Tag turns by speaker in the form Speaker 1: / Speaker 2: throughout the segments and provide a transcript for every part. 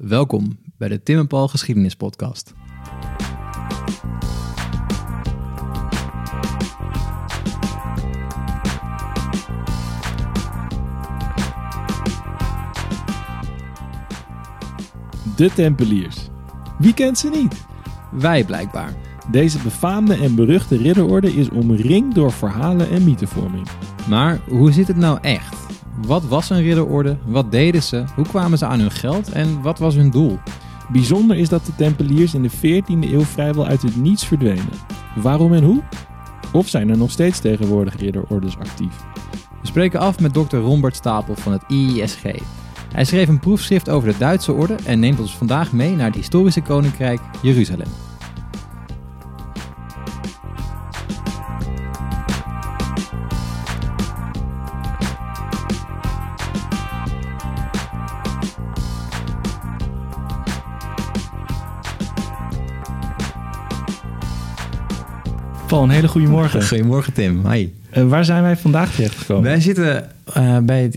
Speaker 1: Welkom bij de Tim en Paul Geschiedenis Podcast.
Speaker 2: De Tempeliers. Wie kent ze niet?
Speaker 1: Wij blijkbaar.
Speaker 2: Deze befaamde en beruchte ridderorde is omringd door verhalen en mythevorming.
Speaker 1: Maar hoe zit het nou echt? Wat was een ridderorde? Wat deden ze? Hoe kwamen ze aan hun geld? En wat was hun doel?
Speaker 2: Bijzonder is dat de Tempeliers in de 14e eeuw vrijwel uit het niets verdwenen. Waarom en hoe? Of zijn er nog steeds tegenwoordig ridderordes actief?
Speaker 1: We spreken af met dokter Rombert Stapel van het IISG. Hij schreef een proefschrift over de Duitse orde en neemt ons vandaag mee naar het historische koninkrijk Jeruzalem.
Speaker 2: Paul, een hele goede morgen.
Speaker 1: Goedemorgen Tim, hi.
Speaker 2: Uh, waar zijn wij vandaag terechtgekomen?
Speaker 1: Wij zitten uh, bij het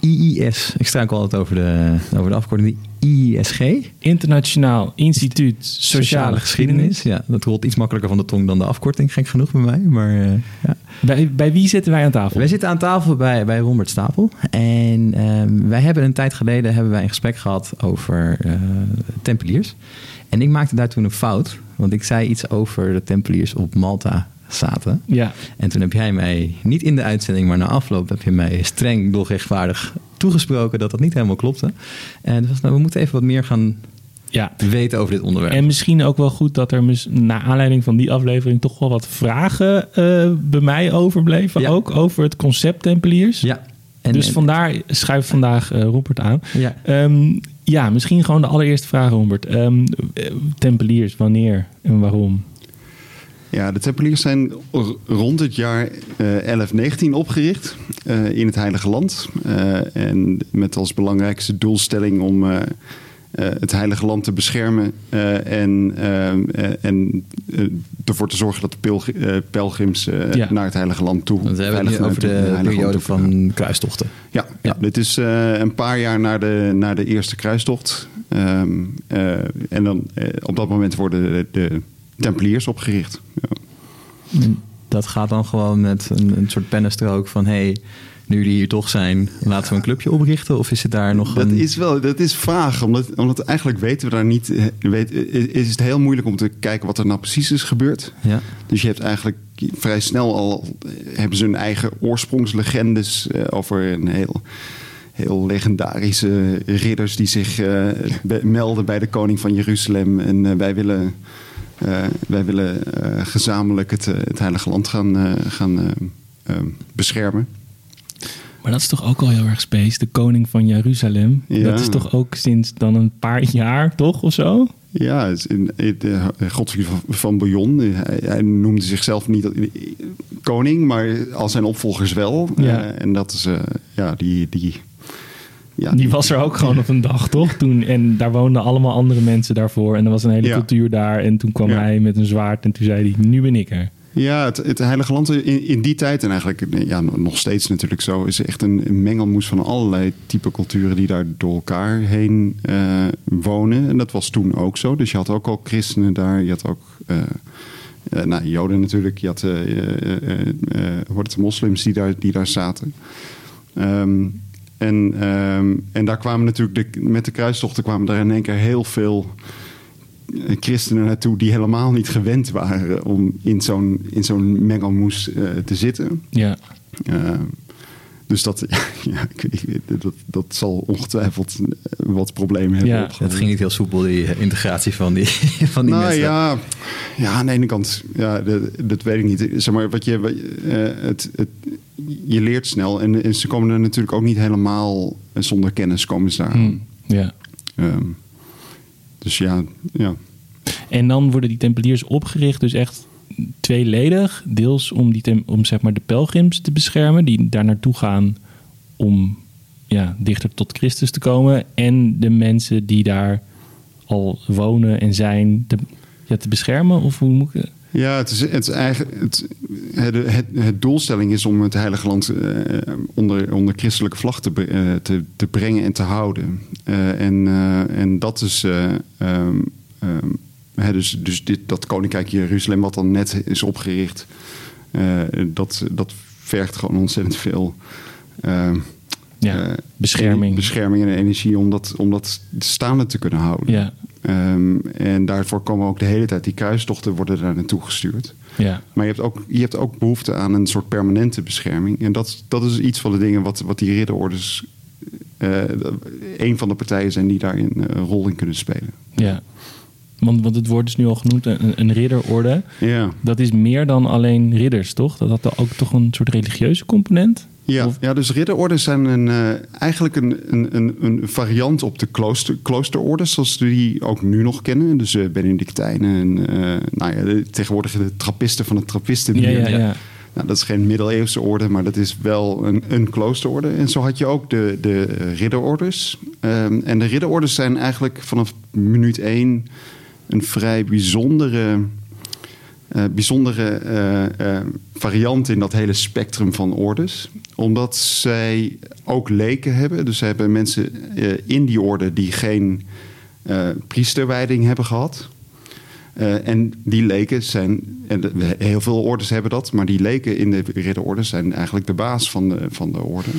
Speaker 1: IIS. Ik struikel altijd over de, over de afkorting. IISG.
Speaker 2: Internationaal Instituut Sociale, Sociale Geschiedenis.
Speaker 1: Ja, dat rolt iets makkelijker van de tong dan de afkorting. Gek genoeg bij mij. Maar, uh, ja.
Speaker 2: bij, bij wie zitten wij aan tafel?
Speaker 1: Wij zitten aan tafel bij, bij Robert Stapel. En ehm, wij hebben een tijd geleden hebben wij een gesprek gehad over Tempeliers. En ik maakte daar toen een fout. Want ik zei iets over de Tempeliers op Malta zaten.
Speaker 2: Ja.
Speaker 1: En toen heb jij mij, niet in de uitzending, maar na afloop, heb je mij streng, doch rechtvaardig toegesproken dat dat niet helemaal klopte. En dus nou, we moeten even wat meer gaan ja. weten over dit onderwerp.
Speaker 2: En misschien ook wel goed dat er naar aanleiding van die aflevering toch wel wat vragen uh, bij mij overbleven. Ja. Ook over het concept Tempeliers.
Speaker 1: Ja.
Speaker 2: En, dus vandaar schuift vandaag uh, Robert aan.
Speaker 1: Ja.
Speaker 2: Um, ja, misschien gewoon de allereerste vraag, Robert. Um, tempeliers, wanneer en waarom?
Speaker 3: Ja, de Tempeliers zijn rond het jaar uh, 1119 opgericht uh, in het Heilige Land. En met als belangrijkste doelstelling om het Heilige Land te beschermen uh, en, uh, en ervoor te zorgen dat de pelg pelgrims ja. naar het Heilige Land toe.
Speaker 1: We hebben het over de, de periode van kruistochten.
Speaker 3: Ja, ja. dit is een paar jaar na de, na de eerste kruistocht. Um, en dan op dat moment worden de, de Tempeliers opgericht.
Speaker 1: Ja. Dat gaat dan gewoon met een, een soort pennenstrook van hey, nu jullie hier toch zijn, laten we een clubje oprichten? Of is het daar nog
Speaker 3: dat Is wel, dat is vaag, omdat, omdat eigenlijk weten we daar niet... Weet, is het heel moeilijk om te kijken wat er nou precies is gebeurd.
Speaker 1: Ja.
Speaker 3: Dus je hebt eigenlijk vrij snel al... hebben ze hun eigen oorsprongslegendes uh, over een heel heel legendarische ridders die zich uh, melden bij de koning van Jeruzalem. En uh, wij willen, uh, wij willen gezamenlijk het, het heilige land gaan, gaan beschermen.
Speaker 2: Maar dat is toch ook al heel erg space, de koning van Jeruzalem.
Speaker 3: Ja.
Speaker 2: Dat is toch ook sinds dan een paar jaar, toch, of zo?
Speaker 3: Ja, Godfried van, van Bouillon. Hij, hij, noemde zichzelf niet koning, maar al zijn opvolgers wel.
Speaker 2: Ja.
Speaker 3: Uh, en dat is, uh, ja, die... die
Speaker 2: ja, die, die was er ook gewoon op een dag, toch? Toen, en daar woonden allemaal andere mensen daarvoor. En er was een hele ja. cultuur daar. En toen kwam ja. hij met een zwaard en toen zei hij, nu ben ik er.
Speaker 3: Ja, het, het, Heilige Land in, in, die tijd en eigenlijk ja, nog steeds natuurlijk zo... is echt een, mengelmoes van allerlei type culturen... die daar door elkaar heen uh, wonen. En dat was toen ook zo. Dus je had ook al christenen daar. Je had ook uh, uh, nou, joden natuurlijk. Je had het, moslims die daar, die daar zaten. Um, en, um, en daar kwamen natuurlijk... De, met de kruistochten kwamen er in één keer heel veel christenen naartoe die helemaal niet gewend waren om in zo'n, in zo'n mengelmoes uh, te zitten.
Speaker 2: Ja.
Speaker 3: Uh, dus dat, ja, dat, dat zal ongetwijfeld wat problemen hebben.
Speaker 1: Ja, het ging niet heel soepel, die integratie van die, van die
Speaker 3: nou,
Speaker 1: mensen.
Speaker 3: Ja, ja, aan de ene kant, ja, dat, dat weet ik niet. Zeg maar, wat je, uh, het, het, je leert snel en, en, ze komen er natuurlijk ook niet helemaal zonder kennis komen ze daar.
Speaker 2: Hmm, ja.
Speaker 3: Um, dus ja, ja.
Speaker 2: En dan worden die tempeliers opgericht, dus echt tweeledig. Deels om, die om zeg maar de pelgrims te beschermen, die daar naartoe gaan om ja, dichter tot Christus te komen. En de mensen die daar al wonen en zijn te, ja, te beschermen? Of hoe moet ik...
Speaker 3: Ja, het is, het is eigenlijk, het, het, het, het doelstelling is om het Heilige Land eh, onder, onder christelijke vlag te, eh, te, te brengen en te houden. Eh, en, en dat is. eh, ehm, ehm, hè, dus dus dit, dat Koninkrijk Jeruzalem, wat dan net is opgericht, dat, dat vergt gewoon ontzettend veel. ehm,
Speaker 2: Ja, bescherming.
Speaker 3: bescherming en energie om dat, om dat staande te kunnen houden.
Speaker 2: Ja,
Speaker 3: Ehm, en daarvoor komen ook de hele tijd die kruistochten worden daar naartoe gestuurd.
Speaker 2: ja.
Speaker 3: Maar je hebt ook, je hebt ook behoefte aan een soort permanente bescherming. En dat, dat is iets van de dingen wat, wat die ridderordes... eh een van de partijen zijn die daarin eh, een rol in kunnen spelen.
Speaker 2: ja. Want, want het wordt dus nu al genoemd, een, een ridderorde.
Speaker 3: Ja,
Speaker 2: Dat is meer dan alleen ridders, toch? Dat had ook toch een soort religieuze component?
Speaker 3: Ja,
Speaker 2: Of-
Speaker 3: ja dus ridderordes zijn een, eh, eigenlijk een, een, een, een variant op de klooster, kloosterordes... zoals we die ook nu nog kennen. Dus eh, Benedictijnen en eh, nou ja, de- tegenwoordig de trappisten van het trappisten.
Speaker 2: Ja, ja, ja.
Speaker 3: Nou, dat is geen middeleeuwse orde, maar dat is wel een, een kloosterorde. En zo had je ook de, de ridderordes. Ehm, en de ridderordes zijn eigenlijk vanaf minuut één een vrij bijzondere, eh, bijzondere eh, eh, variant in dat hele spectrum van ordes. Omdat zij ook leken hebben. Dus ze hebben mensen in die orde die geen priesterwijding hebben gehad. Eh, en die leken zijn, en heel veel ordes hebben dat, maar die leken in de ridderorde zijn eigenlijk de baas van de, van de orde.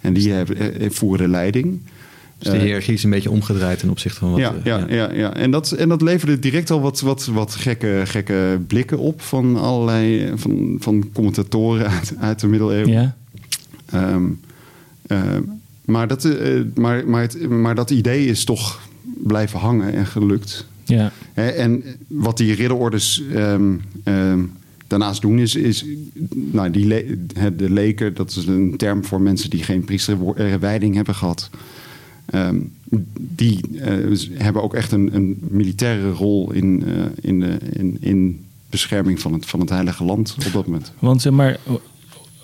Speaker 3: En die hebben, voeren leiding.
Speaker 1: Dus de
Speaker 3: Eh,
Speaker 1: hiërarchie is een beetje omgedraaid ten opzichte van wat...
Speaker 3: ja,
Speaker 1: eh,
Speaker 3: ja, ja. Ja, En, dat, en dat leverde direct al wat, wat, wat gekke, gekke blikken op van allerlei eh, van, van commentatoren uit, uit de middeleeuwen.
Speaker 2: Ja,
Speaker 3: Ehm, ehm, maar, dat, eh, maar, maar, het, maar dat idee is toch blijven hangen en gelukt.
Speaker 2: ja,
Speaker 3: Hè, en wat die ridderordes ehm, ehm, daarnaast doen is... is nou, die le- de leken, dat is een term voor mensen die geen priesterwijding hebben gehad... Ehm, die eh, hebben ook echt een, een militaire rol in, eh, in, de, in, in bescherming van het, van het Heilige Land op dat moment.
Speaker 2: want zeg maar,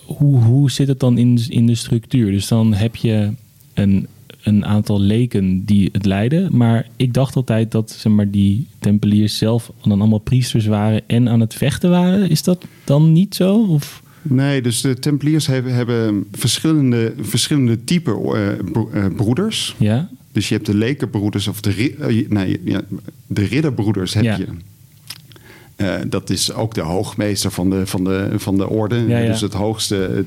Speaker 2: hoe, hoe zit het dan in, in de structuur? Dus dan heb je een, een aantal leken die het leiden. Maar ik dacht altijd dat zeg maar, die tempeliers zelf dan allemaal priesters waren en aan het vechten waren. Is dat dan niet zo? Of?
Speaker 3: Nee, dus de Tempeliers hebben, hebben verschillende, verschillende type eh, eh, broeders.
Speaker 2: Ja,
Speaker 3: Dus je hebt de lekenbroeders of de, eh, nee, ja, de ridderbroeders heb
Speaker 2: Ja.
Speaker 3: je. Dat is ook de hoogmeester van de, van de, van de orde.
Speaker 2: Ja, ja.
Speaker 3: Dus het hoogste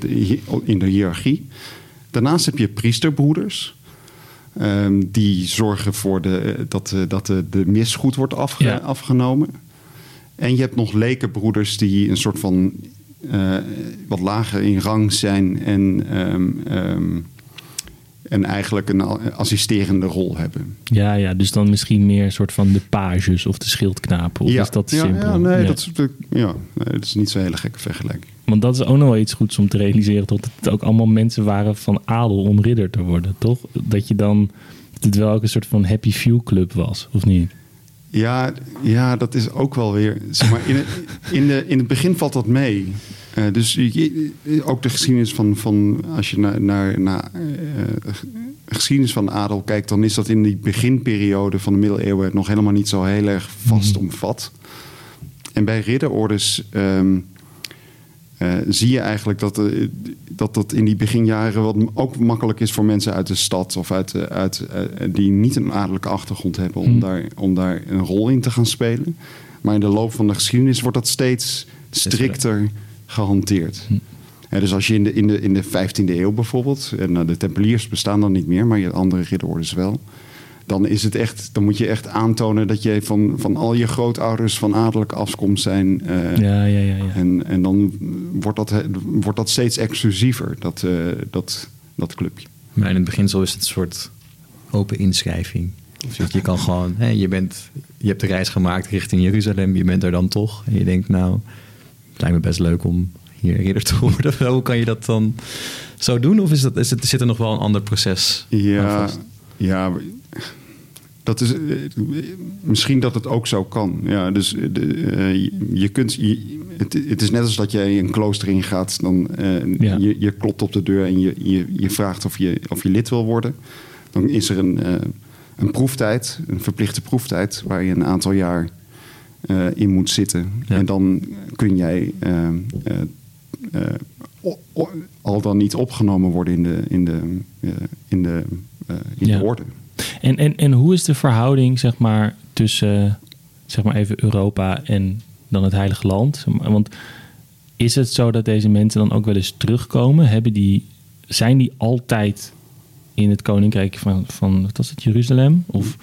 Speaker 3: in de hiërarchie. Daarnaast heb je priesterbroeders. Ehm, die zorgen voor de, dat, dat de, de mis goed wordt afge-
Speaker 2: Ja.
Speaker 3: afgenomen. En je hebt nog lekenbroeders die een soort van eh, wat lager in rang zijn en, ehm, ehm, en eigenlijk een assisterende rol hebben.
Speaker 2: ja, ja, dus dan misschien meer een soort van de pages of de schildknapen. Of is dat
Speaker 3: ja,
Speaker 2: simpel?
Speaker 3: Ja, nee,
Speaker 2: Ja.
Speaker 3: Dat, is, ja, nee, dat is niet zo'n hele gekke vergelijking.
Speaker 2: Want dat is ook nog wel iets goeds om te realiseren. Dat het ook allemaal mensen waren van adel om ridder te worden, toch? Dat je dan. Dat het wel ook een soort van happy few club was, of niet?
Speaker 3: Ja, ja, dat is ook wel weer. Zeg maar, in, het, in, de, in het begin valt dat mee. Eh, dus je- ook de geschiedenis van, van als je naar, naar, naar eh, geschiedenis van de adel kijkt, dan is dat in die beginperiode van de middeleeuwen nog helemaal niet zo heel erg vast omvat. En bij ridderordes ehm, eh, zie je eigenlijk dat, eh, dat dat in die beginjaren wat ook makkelijk is voor mensen uit de stad of uit, de- uit, eh, die niet een adellijke achtergrond hebben om,
Speaker 2: Hmm.
Speaker 3: daar, om daar een rol in te gaan spelen. Maar in de loop van de geschiedenis wordt dat steeds strikter gehanteerd. Ja, dus als je in de, in, de, in de 15e eeuw bijvoorbeeld, en eh, de Tempeliers bestaan dan niet meer, maar je andere ridderordes wel. Dan, is het echt, dan moet je echt aantonen dat je van, van al je grootouders van adellijke afkomst zijn. eh,
Speaker 2: Ja, ja, ja. ja.
Speaker 3: en, en dan wordt dat, wordt dat steeds exclusiever, dat, eh, dat, dat clubje.
Speaker 1: Maar in het beginsel is het een soort open inschrijving. Dus je kan gewoon, hè, je, bent, je hebt de reis gemaakt richting Jeruzalem, je bent er dan toch. En je denkt, nou, het lijkt me best leuk om hier ridder te worden. Hoe kan je dat dan zo doen? Of is dat, is het, zit er nog wel een ander proces aan
Speaker 3: Ja,
Speaker 1: vast?
Speaker 3: Ja dat is, eh, misschien dat het ook zo kan. Ja, dus eh, de, eh, je, kunt, je- het, het is net als dat jij een klooster ingaat. Dan,
Speaker 2: Ja.
Speaker 3: je, je klopt op de deur en je, je, je vraagt of je, of je lid wil worden. Dan is er een, een proeftijd, een verplichte proeftijd, waar je een aantal jaar in moet zitten.
Speaker 1: Ja.
Speaker 3: En dan kun jij al dan niet opgenomen worden in de, in de, in de, in
Speaker 2: Ja.
Speaker 3: de orde.
Speaker 2: En, en, en hoe is de verhouding, zeg maar, tussen, zeg maar even Europa en dan het Heilige Land? Want is het zo dat deze mensen dan ook wel eens terugkomen? Hebben die, zijn die altijd in het koninkrijk van, van wat was het, Jeruzalem? Of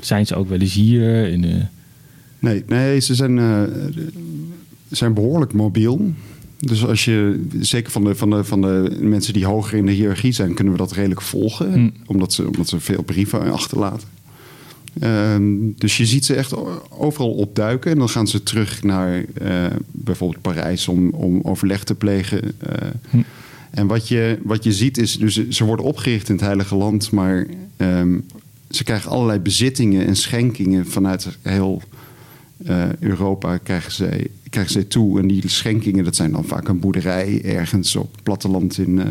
Speaker 2: zijn ze ook wel eens hier? In de,
Speaker 3: Nee, nee ze zijn, eh, zijn behoorlijk mobiel. Dus als je, zeker van de, van, de, van de mensen die hoger in de hiërarchie zijn, kunnen we dat redelijk volgen.
Speaker 2: Hm.
Speaker 3: Omdat, ze, omdat ze veel brieven achterlaten. Ehm, dus je ziet ze echt overal opduiken. En dan gaan ze terug naar eh, bijvoorbeeld Parijs om, om overleg te plegen. Eh,
Speaker 2: Hm.
Speaker 3: En wat je, wat je ziet is, dus ze worden opgericht in het Heilige Land, maar ehm, ze krijgen allerlei bezittingen en schenkingen vanuit heel eh, Europa krijgen zij, krijgen zij toe. En die schenkingen, dat zijn dan vaak een boerderij ergens op het platteland in, eh,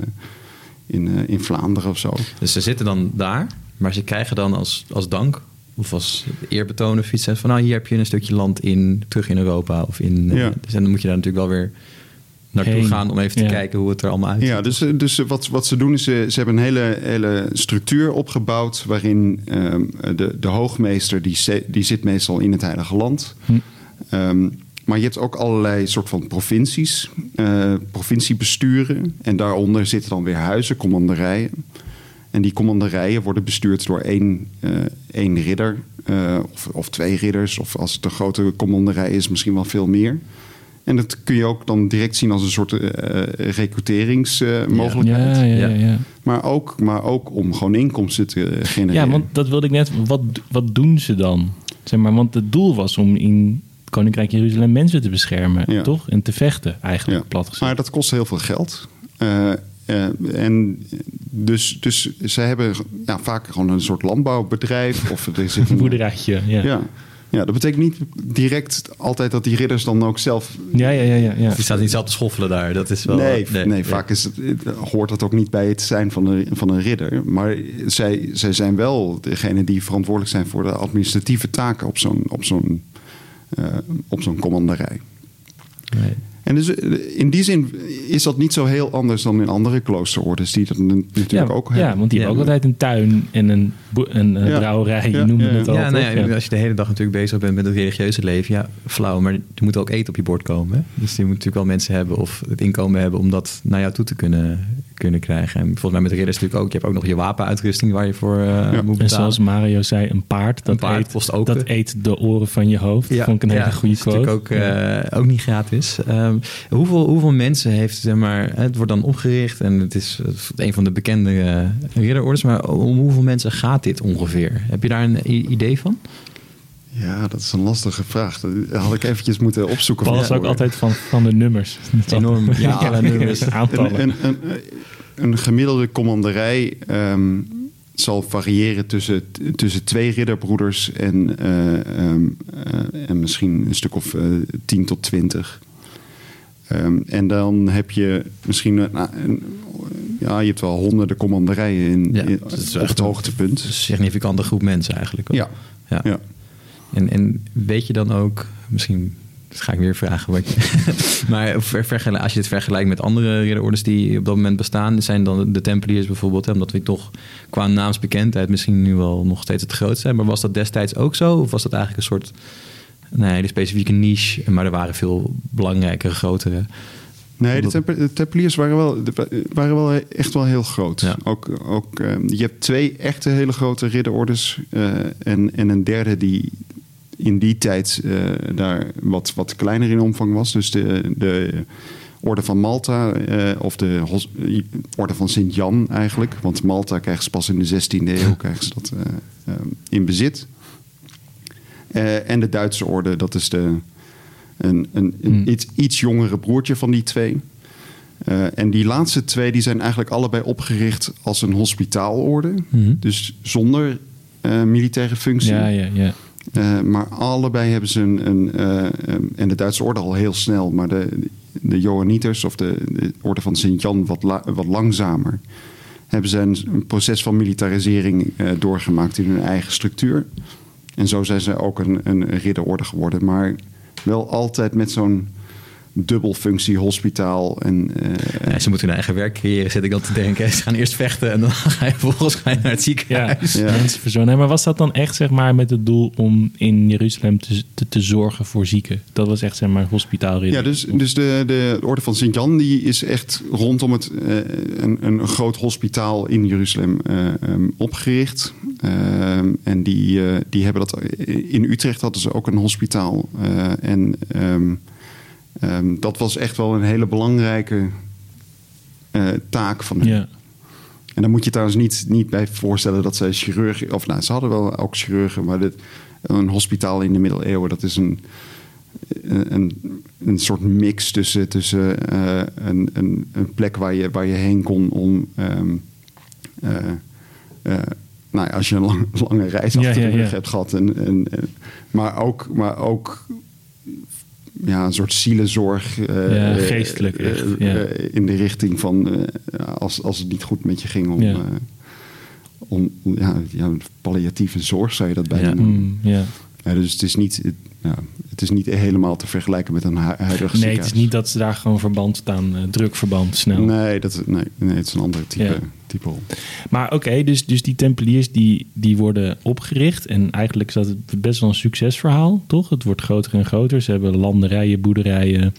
Speaker 3: in, eh, in Vlaanderen of zo.
Speaker 1: Dus ze zitten dan daar, maar ze krijgen dan als, als dank of als eerbetoon of iets van nou hier heb je een stukje land in terug in Europa of in.
Speaker 3: Ja.
Speaker 1: dus dan moet je daar natuurlijk wel weer naartoe
Speaker 2: Heen.
Speaker 1: gaan om even te
Speaker 2: Ja.
Speaker 1: kijken hoe het er allemaal uitziet.
Speaker 3: Ja, dus, eh, dus wat, wat ze doen is, ze, ze hebben een hele, hele structuur opgebouwd waarin ehm, de, de hoogmeester, die, die zit meestal in het Heilige Land.
Speaker 2: Hm.
Speaker 3: Ehm, maar je hebt ook allerlei soort van provincies, eh, provinciebesturen. En daaronder zitten dan weer huizen, commanderijen. En die commanderijen worden bestuurd door één, eh, één ridder eh, of, of twee ridders. Of als het een grote commanderij is, misschien wel veel meer. En dat kun je ook dan direct zien als een soort eh recruteringsmogelijkheid.
Speaker 2: ja, ja, ja,
Speaker 1: Ja.
Speaker 2: ja.
Speaker 3: Maar, ook, maar ook om gewoon inkomsten te genereren.
Speaker 2: Ja, want dat wilde ik net. Wat, wat doen ze dan? Zeg maar, want het doel was om in Koninkrijk Jeruzalem mensen te beschermen, toch? En te vechten, eigenlijk,
Speaker 3: Ja.
Speaker 2: plat gezegd.
Speaker 3: Maar dat kost heel veel geld. Eh, eh, en dus, dus ze hebben ja, vaak gewoon een soort landbouwbedrijf. Of er zit
Speaker 2: Een
Speaker 3: een
Speaker 2: boerderijtje, ja.
Speaker 3: Ja. Ja, dat betekent niet direct altijd dat die ridders dan ook zelf.
Speaker 2: Ja, ja, ja, ja. ja.
Speaker 1: Die staat niet zelf te schoffelen daar. Dat is wel.
Speaker 3: nee, nee, vaak is het, hoort dat ook niet bij het zijn van een, van een ridder. Maar zij, zij zijn wel degene die verantwoordelijk zijn voor de administratieve taken op zo'n, op zo'n, eh, op zo'n commanderij.
Speaker 1: Nee.
Speaker 3: En dus eh, in die zin is dat niet zo heel anders dan in andere kloosterordes die dat natuurlijk
Speaker 2: ja,
Speaker 3: ook
Speaker 2: ja,
Speaker 3: hebben.
Speaker 2: want die
Speaker 1: Ja.
Speaker 2: hebben ook altijd een tuin en een, een, eh,
Speaker 3: Ja.
Speaker 2: brouwerij.
Speaker 3: Ja,
Speaker 2: Je noemde
Speaker 3: ja,
Speaker 2: het al.
Speaker 1: Ja, nou ja,
Speaker 2: Ja.
Speaker 1: als je de hele dag natuurlijk bezig bent met het religieuze leven, ja, flauw, maar er moet ook eten op je bord komen. Hè? Dus je moet natuurlijk wel mensen hebben of het inkomen hebben om dat naar jou toe te kunnen, kunnen krijgen. En volgens mij met de ridders natuurlijk ook. Je hebt ook nog je wapenuitrusting waar je voor eh, moet betalen.
Speaker 2: En zoals Mario zei, een paard, dat,
Speaker 1: Een paard
Speaker 2: eet,
Speaker 1: kost ook,
Speaker 2: dat
Speaker 1: hè?
Speaker 2: eet de oren van je hoofd.
Speaker 1: Ja,
Speaker 2: Vond ik een hele
Speaker 1: ja,
Speaker 2: goede
Speaker 1: is
Speaker 2: quote.
Speaker 1: natuurlijk ook, eh, ook niet gratis. Ehm, hoeveel, hoeveel mensen heeft, zeg maar, het wordt dan opgericht en het is een van de bekende uh, ridderordes, maar om hoeveel mensen gaat dit ongeveer? Heb je daar een idee van?
Speaker 3: Ja, dat is een lastige vraag. Dat had ik eventjes moeten opzoeken.
Speaker 2: Paul is ook altijd van, van de nummers.
Speaker 1: Enorm, ja, alle nummers.
Speaker 2: aantallen.
Speaker 3: Een, een, een, een gemiddelde commanderij ehm, zal variëren tussen, tussen twee ridderbroeders en, eh, ehm, eh, en misschien een stuk of eh, 10 tot 20. Ehm, en dan heb je misschien een, ja, je hebt wel honderden commanderijen in,
Speaker 1: Ja,
Speaker 3: op
Speaker 1: echt
Speaker 3: het
Speaker 1: een-
Speaker 3: hoogtepunt.
Speaker 1: Een significante groep mensen eigenlijk. ook.
Speaker 3: Ja.
Speaker 1: ja.
Speaker 3: Ja.
Speaker 1: En, en weet je dan ook, misschien dat ga ik weer vragen, wat je, maar ver- als je het vergelijkt met andere ridderordes die op dat moment bestaan, zijn dan de Tempeliers bijvoorbeeld, hè, omdat we toch qua naamsbekendheid misschien nu wel nog steeds het grootste zijn. Maar was dat destijds ook zo? Of was dat eigenlijk een soort nee, hele specifieke niche, maar er waren veel belangrijkere, grotere?
Speaker 3: Nee, de, Tempeliers waren wel, de- waren wel echt wel heel groot.
Speaker 1: Ja.
Speaker 3: Ook, ook, eh, je hebt twee echte hele grote ridderordes eh, en, en een derde die in die tijd eh, daar wat, wat kleiner in omvang was. Dus de, de Orde van Malta eh, of de Hos- Orde van Sint-Jan eigenlijk. Want Malta krijgen ze pas in de 16e eeuw krijgen ze dat eh, in bezit. En de Duitse orde, dat is de, een, een, een
Speaker 2: Hmm.
Speaker 3: iets, iets jongere broertje van die twee. En die laatste twee die zijn eigenlijk allebei opgericht als een hospitaalorde.
Speaker 1: Mhm.
Speaker 3: Dus zonder militaire functie.
Speaker 2: Ja, ja, ja.
Speaker 3: Eh, maar allebei hebben ze een. een eh, um, en de Duitse orde al heel snel, maar de, de Johanniters of de, de orde van Sint-Jan wat, wat langzamer. Hebben ze een, een proces van militarisering eh, doorgemaakt in hun eigen structuur. En zo zijn ze ook een, een ridderorde geworden. Maar wel altijd met zo'n dubbelfunctie hospitaal. En, eh,
Speaker 1: Ja, ze moeten hun eigen werk creëren, zit ik dan te denken. Ze gaan eerst vechten en dan ga je vervolgens ga je naar het
Speaker 2: Ja,
Speaker 1: ziekenhuis.
Speaker 3: Ja.
Speaker 2: mensen. Nee, maar was dat dan echt zeg maar met het doel om in Jeruzalem te, te, te zorgen voor zieken? Dat was echt zeg maar hospitaalridder.
Speaker 3: Ja, dus, dus de, de Orde van Sint-Jan die is echt rondom het, eh, een, een groot hospitaal in Jeruzalem eh, ehm, opgericht. Ehm, en die, die hebben dat in Utrecht hadden ze ook een hospitaal. Eh, en ehm, ehm, dat was echt wel een hele belangrijke eh, taak van hen.
Speaker 2: Ja.
Speaker 3: En dan moet je trouwens niet, niet bij voorstellen dat zij chirurgen... Of nou, ze hadden wel ook chirurgen, maar dit, een hospitaal in de middeleeuwen... dat is een, een, een soort mix tussen, tussen eh, een, een, een plek waar je, waar je heen kon om... eh, eh, nou ja, als je een lang- lange reis achter de
Speaker 2: ja,
Speaker 3: rug
Speaker 2: ja.
Speaker 3: hebt gehad. En, en, en- maar, ook, maar ook ja, een soort zielenzorg.
Speaker 2: Ja,
Speaker 3: eh,
Speaker 2: geestelijk echt,
Speaker 3: eh,
Speaker 2: ja.
Speaker 3: in de richting van als, als het niet goed met je ging om,
Speaker 2: Ja.
Speaker 3: om ja, ja, palliatieve zorg zou je dat bijna
Speaker 1: Ja.
Speaker 3: noemen.
Speaker 2: Mm,
Speaker 3: dus het is, niet, het, ja, het is niet helemaal te vergelijken met een hu- huidig
Speaker 2: Nee, het is niet dat ze daar gewoon verband staan, eh, drukverband snel.
Speaker 3: Nee, dat, nee, nee, het is een andere type,
Speaker 2: Maar oké, dus, dus die tempeliers die, die worden opgericht. En eigenlijk is dat het best wel een succesverhaal, toch? Het wordt groter en groter. Ze hebben landerijen, boerderijen.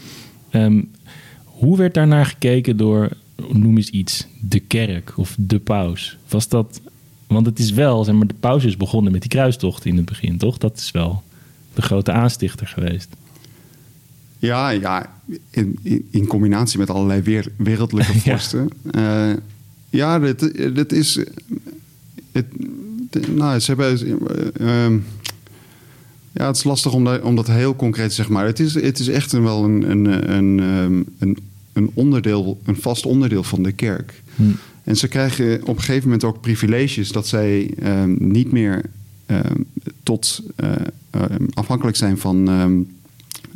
Speaker 2: Ehm, hoe werd daarnaar gekeken door, noem eens iets, de kerk of de paus? Was dat... Want het is wel, zeg maar, de paus is begonnen met die kruistocht in het begin, toch? Dat is wel de grote aanstichter geweest.
Speaker 3: Ja, ja in, in, in combinatie met allerlei weer, wereldlijke vorsten. ja, ja dit, dit is... Het, nou, ze hebben... eh, ehm, ja, het is lastig om dat, om dat heel concreet te zeggen. Maar het is, het is echt een, wel een, een, een, ehm, een, een onderdeel, een vast onderdeel van de kerk.
Speaker 2: Hm.
Speaker 3: En ze krijgen op een gegeven moment ook privileges dat zij ehm, niet meer tot eh, afhankelijk zijn van.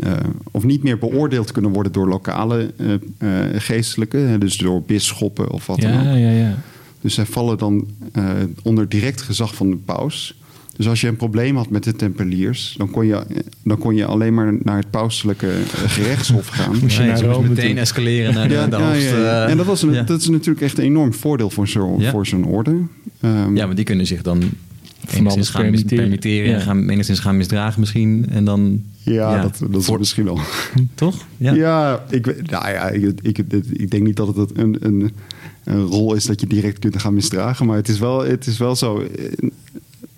Speaker 3: Eh, of niet meer beoordeeld kunnen worden door lokale eh, eh, geestelijken, hè, dus door bisschoppen of wat dan ook.
Speaker 2: Ja, ja, ja.
Speaker 3: Dus zij vallen dan eh, onder direct gezag van de paus. Dus als je een probleem had met de tempeliers, dan kon je, dan kon je alleen maar naar het pauselijke gerechtshof gaan.
Speaker 2: Moest je naar Rome
Speaker 1: meteen
Speaker 2: toe.
Speaker 1: escaleren naar de,
Speaker 3: Ja,
Speaker 1: de
Speaker 3: ja,
Speaker 1: hoogste...
Speaker 3: ja, ja. En dat, was een,
Speaker 1: ja.
Speaker 3: dat is natuurlijk echt een enorm voordeel voor zo'n
Speaker 1: Ja.
Speaker 3: voor zo'n orde. Ehm,
Speaker 1: Ja, maar die kunnen zich dan
Speaker 2: alles
Speaker 1: enigszins gaan
Speaker 2: permitteren.
Speaker 1: permitteren. en
Speaker 2: Ja.
Speaker 1: gaan, enigszins gaan misdragen misschien. En dan...
Speaker 3: ja, dat, dat is misschien wel.
Speaker 1: Toch?
Speaker 3: Ja, ik, weet- nou ja ik, ik, ik denk niet dat het een, een, een rol is dat je direct kunt gaan misdragen. Maar het is wel, het is wel zo. eh,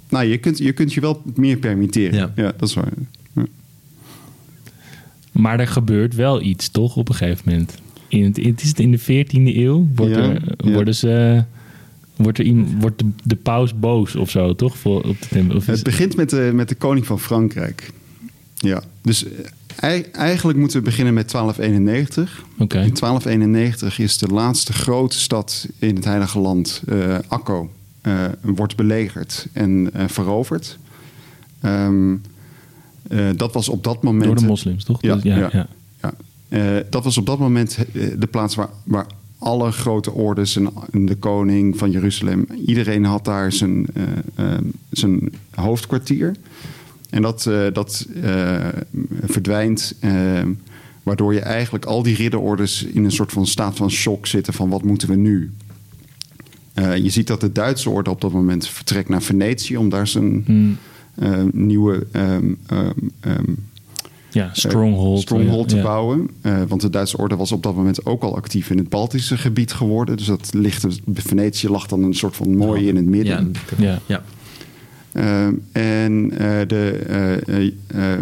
Speaker 3: Nou, je kunt, je kunt je wel meer permitteren.
Speaker 1: Ja.
Speaker 3: Ja, dat is waar. Ja.
Speaker 2: Maar er gebeurt wel iets, toch, op een gegeven moment. In het, het is het in de 14e eeuw. Wordt,
Speaker 3: Ja,
Speaker 2: er,
Speaker 3: ja.
Speaker 2: Worden ze, wordt, er iemand, wordt de, de paus boos of zo, toch? Voor, op de? Of
Speaker 3: Het begint met de, met de koning van Frankrijk. Ja, dus eh, ei- eigenlijk moeten we beginnen met 1291.
Speaker 2: Oké.
Speaker 3: In 1291 is de laatste grote stad in het Heilige Land, eh Akko, eh, wordt belegerd en veroverd. Eh, dat was op dat moment.
Speaker 2: Door de moslims, toch?
Speaker 3: Ja,
Speaker 2: Dus ja,
Speaker 3: ja. dat was op dat moment de plaats waar, waar alle grote ordes en de koning van Jeruzalem, iedereen had daar zijn, eh, ehm, zijn hoofdkwartier. En dat, eh, dat eh, verdwijnt, eh, waardoor je eigenlijk al die ridderordes in een soort van staat van shock zitten van wat moeten we nu? Eh, je ziet dat de Duitse orde op dat moment vertrekt naar Venetië om daar zijn
Speaker 2: Hmm.
Speaker 3: eh, nieuwe ehm, ehm, ehm,
Speaker 2: Ja, stronghold.
Speaker 3: eh, stronghold te
Speaker 2: ja.
Speaker 3: bouwen. Eh, want de Duitse orde was op dat moment ook al actief in het Baltische gebied geworden. Dus dat ligt, Venetië lag dan een soort van mooi in het midden.
Speaker 1: Ja,
Speaker 2: Ja.
Speaker 1: ja.
Speaker 3: Ehm, en eh, de, eh, eh, eh, eh,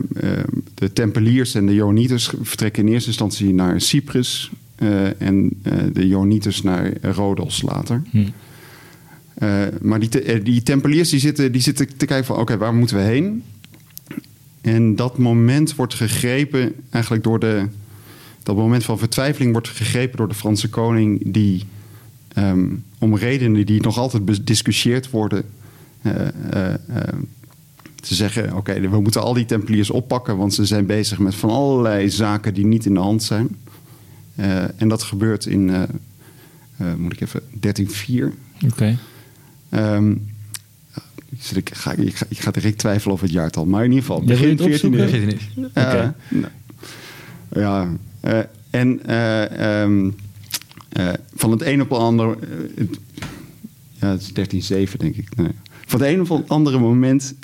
Speaker 3: de Tempeliers en de Joanieters vertrekken in eerste instantie naar Cyprus. eh, en eh, de Joanieters naar Rhodos later.
Speaker 2: Hm.
Speaker 3: Eh, maar die, te- eh, die Tempeliers die zitten, die zitten te kijken van... oké, waar moeten we heen? En dat moment wordt gegrepen eigenlijk door de... dat moment van vertwijfeling wordt gegrepen door de Franse koning... die ehm, om redenen die nog altijd bediscussieerd worden... eh, eh, eh, te zeggen, oké, we moeten al die Tempeliers oppakken... want ze zijn bezig met van allerlei zaken die niet in de hand zijn. En dat gebeurt in, moet ik even, 1304...
Speaker 2: Oké.
Speaker 3: Ehm, Dus ik, ga, ik, ga, ik ga direct twijfelen over het jaartal. Maar in ieder geval,
Speaker 2: Ja,
Speaker 3: begin
Speaker 2: het
Speaker 3: 14e
Speaker 2: opzoeken?
Speaker 3: eeuw.
Speaker 1: Vergeet het niet.
Speaker 3: Eh,
Speaker 2: Oké.
Speaker 3: nou, ja, eh, en eh, ehm, eh, van het een op het ander... ja, het is 1307 denk ik. Nee. Van het een op het andere moment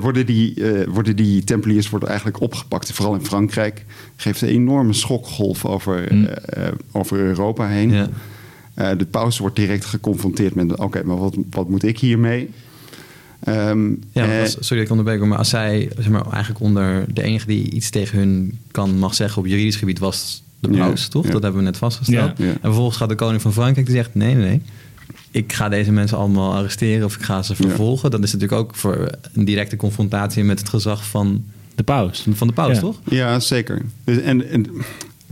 Speaker 3: worden die, eh, worden die Tempeliers worden eigenlijk opgepakt. Vooral in Frankrijk. Geeft een enorme schokgolf over,
Speaker 2: Mm.
Speaker 3: eh, over Europa heen.
Speaker 1: Ja.
Speaker 3: Eh, de paus wordt direct geconfronteerd met... oké, maar wat, wat moet ik hiermee? Ehm,
Speaker 1: Ja,
Speaker 3: eh,
Speaker 1: als- sorry dat ik onderbreek, maar als zij zeg maar, eigenlijk onder de enige die iets tegen hun kan mag zeggen op juridisch gebied was de
Speaker 3: Ja,
Speaker 1: paus, toch?
Speaker 3: ja.
Speaker 1: Dat hebben we net vastgesteld.
Speaker 3: Ja, ja.
Speaker 1: En vervolgens gaat de koning van Frankrijk die zegt: nee, nee, nee. Ik ga deze mensen allemaal arresteren of ik ga ze vervolgen. Dat is natuurlijk ook voor een directe confrontatie met het gezag van,
Speaker 2: De paus.
Speaker 1: van de paus,
Speaker 2: Ja.
Speaker 1: toch?
Speaker 3: Ja, zeker. Dus- En, en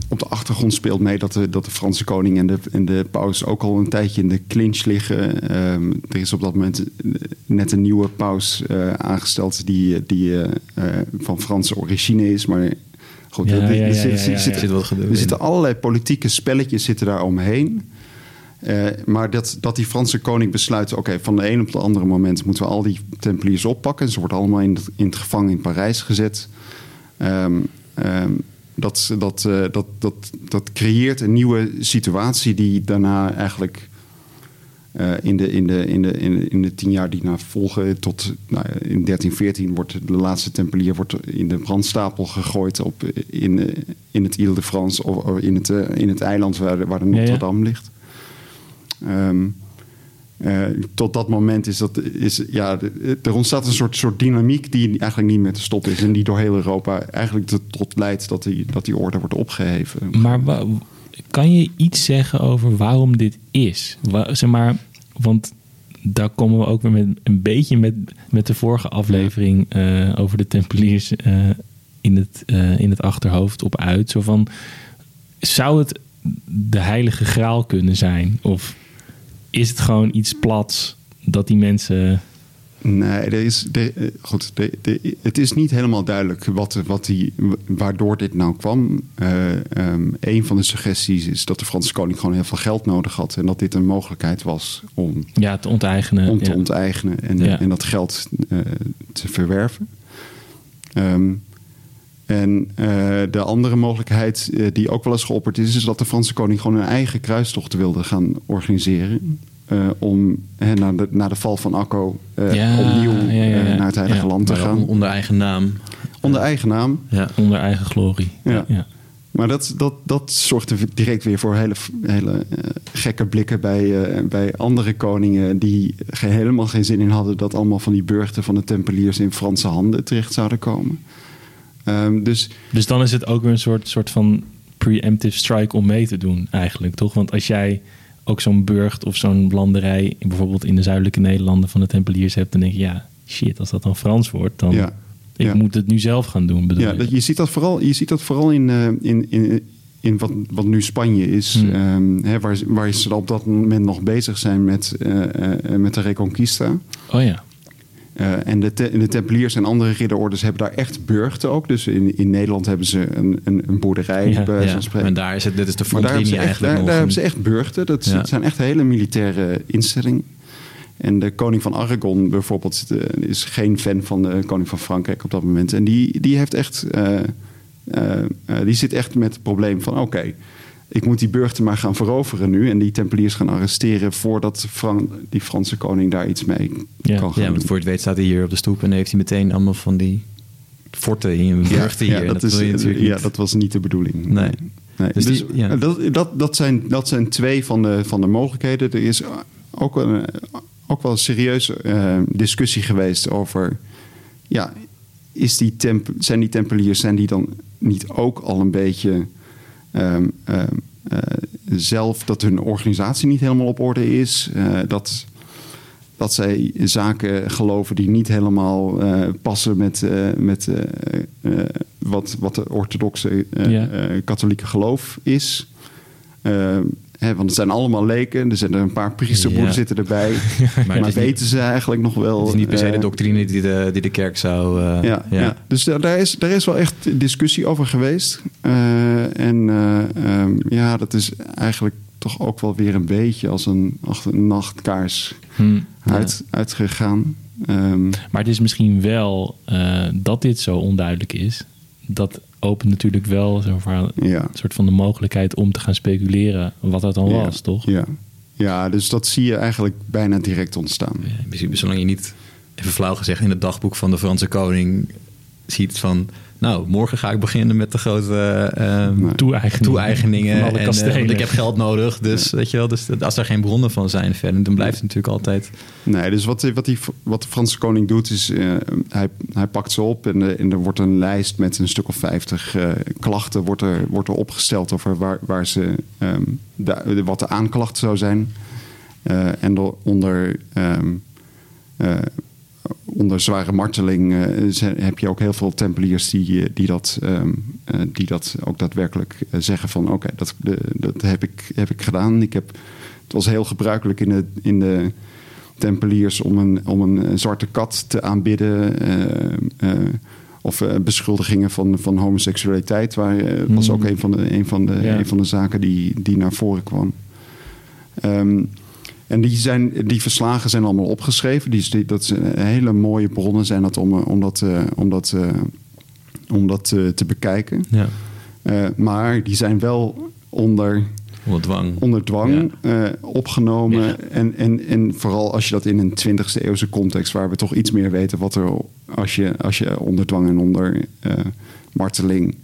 Speaker 3: op de achtergrond speelt mee dat de, dat de Franse koning en de, en de paus ook al een tijdje in de clinch liggen. Ehm, er is op dat moment net een nieuwe paus eh, aangesteld die, die eh, eh, van Franse origine is. Maar goed,
Speaker 2: Ja,
Speaker 3: er- er
Speaker 2: ja, ja,
Speaker 3: zit-
Speaker 2: ja,
Speaker 3: zit-
Speaker 2: ja,
Speaker 3: zit-
Speaker 2: ja.
Speaker 1: Zit wat gedoe
Speaker 3: er
Speaker 1: in.
Speaker 3: zitten allerlei politieke spelletjes zitten daar omheen. Eh, maar dat, dat die Franse koning besluit... oké, van de een op de andere moment moeten we al die tempeliers oppakken. Ze worden allemaal in het, in het gevangen in Parijs gezet. Ehm, ehm, dat, dat, eh, dat, dat, dat creëert een nieuwe situatie die daarna eigenlijk... eh, in, de, in, de, in, de, in, de, in de tien jaar die na volgen, tot nou, ja, in 1314 wordt de laatste tempelier wordt in de brandstapel gegooid op, in, in het Ile de France of, in, het, eh, in het eiland waar, de- waar de
Speaker 2: Ja, ja.
Speaker 3: Notre Dame ligt. Ehm, eh, tot dat moment is dat is, ja, er ontstaat een soort, soort dynamiek die eigenlijk niet meer te stoppen is en die door heel Europa eigenlijk tot, leidt dat die, dat die orde wordt opgeheven.
Speaker 2: Maar kan je iets zeggen over waarom dit is? Zeg maar, want daar komen we ook weer met een beetje met, met de vorige aflevering eh, over de Tempeliers eh, in, het, in het achterhoofd op uit. Zo van, zou het de heilige graal kunnen zijn? Of is het gewoon iets plats dat die mensen...
Speaker 3: Nee, er is, er, goed, er- er- het is niet helemaal duidelijk wat, wat die, waardoor dit nou kwam. Ehm, een van de suggesties is dat de Franse koning gewoon heel veel geld nodig had. En dat dit een mogelijkheid was om,
Speaker 2: Ja, te onteigenen.
Speaker 3: om te
Speaker 2: ja.
Speaker 3: onteigenen en,
Speaker 2: Ja.
Speaker 3: en dat geld eh, te verwerven. Ehm, en eh, de andere mogelijkheid eh, die ook wel eens geopperd is, is dat de Franse koning gewoon een eigen kruistocht wilde gaan organiseren. eh, om hè, na, de, na de val van Akko
Speaker 2: Ja,
Speaker 3: opnieuw
Speaker 2: ja, ja, ja.
Speaker 3: naar het Heilige Land te gaan.
Speaker 1: onder eigen naam.
Speaker 3: Onder eigen naam.
Speaker 1: Ja.
Speaker 2: Onder eigen glorie.
Speaker 3: Ja. Maar dat, dat, dat zorgde direct weer voor hele, hele gekke blikken bij, bij andere koningen... die helemaal geen zin in hadden dat allemaal van die burchten van de tempeliers... in Franse handen terecht zouden komen. Ehm, dus
Speaker 2: Dus dan is het ook weer een soort, soort van preemptive strike om mee te doen, eigenlijk, toch? Want als jij ook zo'n burcht of zo'n landerij, bijvoorbeeld in de zuidelijke Nederlanden van de Tempeliers hebt, dan denk je, ja, shit, als dat dan Frans wordt, dan
Speaker 3: Ja.
Speaker 2: ik
Speaker 3: Ja.
Speaker 2: moet het nu zelf gaan doen. Bedoel
Speaker 3: ja,
Speaker 2: je?
Speaker 3: dat, je ziet dat vooral, je ziet dat vooral in, eh, in, in, in wat, wat nu Spanje is...
Speaker 2: Hmm.
Speaker 3: ehm, hè, waar, waar ze op dat moment nog bezig zijn met, eh, eh, met de Reconquista...
Speaker 2: Oh ja.
Speaker 3: Eh, en de, te- de Tempeliers en andere ridderordes hebben daar echt burchten ook. Dus in, in Nederland hebben ze een, een, een boerderij,
Speaker 2: Ja,
Speaker 3: bij wijze
Speaker 1: Ja. En daar is het, dit is de
Speaker 3: maar daar hebben,
Speaker 1: frontlinie
Speaker 3: ze echt,
Speaker 1: eigenlijk
Speaker 3: daar,
Speaker 1: nog.
Speaker 3: daar hebben ze echt burchten. Dat
Speaker 1: Ja.
Speaker 3: zijn echt hele militaire instellingen. En de koning van Aragon bijvoorbeeld eh, is geen fan van de koning van Frankrijk op dat moment. En die, die heeft echt... eh, eh, eh, die zit echt met het probleem van... oké, ik moet die burchten maar gaan veroveren nu... en die tempeliers gaan arresteren... voordat Fran- die Franse koning daar iets mee
Speaker 2: Ja.
Speaker 3: kan gaan
Speaker 1: Ja, want
Speaker 3: doen.
Speaker 1: voor het weet staat hij hier op de stoep en heeft hij meteen allemaal van die forten hier, burchten hier. En
Speaker 3: dat, is,
Speaker 1: natuurlijk
Speaker 3: ja,
Speaker 1: niet.
Speaker 3: dat was niet de bedoeling.
Speaker 1: Nee.
Speaker 3: Nee.
Speaker 1: Dus
Speaker 3: Dus,
Speaker 1: die- ja.
Speaker 3: dat, dat, dat, zijn, dat zijn twee van de, van de mogelijkheden. Er is ook, een, ook wel een serieuze eh, discussie geweest over... Ja, is die temp, zijn die tempeliers zijn die dan niet ook al een beetje... ehm, ehm, eh, zelf dat hun organisatie niet helemaal op orde is. eh, dat, dat zij zaken geloven die niet helemaal eh, passen met, met wat, wat de orthodoxe
Speaker 2: Ja.
Speaker 3: katholieke geloof is. Hè, want het zijn allemaal leken. Er zitten een paar priesterboeren
Speaker 1: Ja.
Speaker 3: zitten erbij.
Speaker 1: Maar niet-
Speaker 3: weten ze eigenlijk nog wel...
Speaker 1: Het is niet per se de
Speaker 3: eh,
Speaker 1: doctrine die de, die de kerk zou... eh,
Speaker 3: ja, ja. dus daar, daar, is, daar is wel echt discussie over geweest. Eh, en eh, ehm, ja, dat is eigenlijk toch ook wel weer een beetje als een, als een nachtkaars
Speaker 2: Hm.
Speaker 3: uit, uitgegaan. Ehm,
Speaker 2: Maar het is misschien wel eh, dat dit zo onduidelijk is. Dat opent natuurlijk wel zo van,
Speaker 3: ja.
Speaker 2: een soort van de mogelijkheid om te gaan speculeren wat dat dan
Speaker 3: Ja.
Speaker 2: was, toch?
Speaker 3: Ja. ja, dus dat zie je eigenlijk bijna direct ontstaan.
Speaker 1: In principe, zolang je niet, even flauw gezegd, in het dagboek van de Franse koning ziet van... Nou, morgen ga ik beginnen met de grote ehm.
Speaker 2: Toe-eigeningen.
Speaker 1: toe-eigeningen.
Speaker 2: Van alle
Speaker 1: en, eh, ik heb geld nodig. Dus, weet je wel, dus als er geen bronnen van zijn verder, dan blijft het natuurlijk altijd...
Speaker 3: Nee, dus wat, wat, die, wat de Franse koning doet, is eh, hij, hij pakt ze op en, eh, en er wordt een lijst met een stuk of vijftig eh, klachten wordt er, wordt er opgesteld over waar, waar ze, ehm, de, wat de aanklacht zou zijn. Eh, en onder, ehm, eh, onder zware marteling eh, heb je ook heel veel tempeliers die, eh, die, dat, ehm, eh, die dat ook daadwerkelijk eh, zeggen van oké, dat, dat heb, ik, heb ik gedaan. Ik heb, het was heel gebruikelijk in de, in de tempeliers om een, om een eh, zwarte kat te aanbidden. eh, eh, of eh, beschuldigingen van, van homoseksualiteit. Waar, eh, was
Speaker 2: Hmm.
Speaker 3: ook een van de, een van de,
Speaker 2: Ja.
Speaker 3: een van de zaken die, die naar voren kwam. Ehm, en die, zijn, die verslagen zijn allemaal opgeschreven. Die, die- dat zijn hele mooie bronnen zijn dat om, eh, om dat, eh, om dat, eh, om dat eh, te bekijken.
Speaker 1: Ja,
Speaker 3: Eh, maar die zijn wel onder,
Speaker 1: onder dwang.
Speaker 3: onder dwang eh, opgenomen.
Speaker 1: Ja.
Speaker 3: En, en, en vooral als je dat in een 20e eeuwse context... waar we toch iets meer weten wat er... als je, als je onder dwang en onder eh, marteling...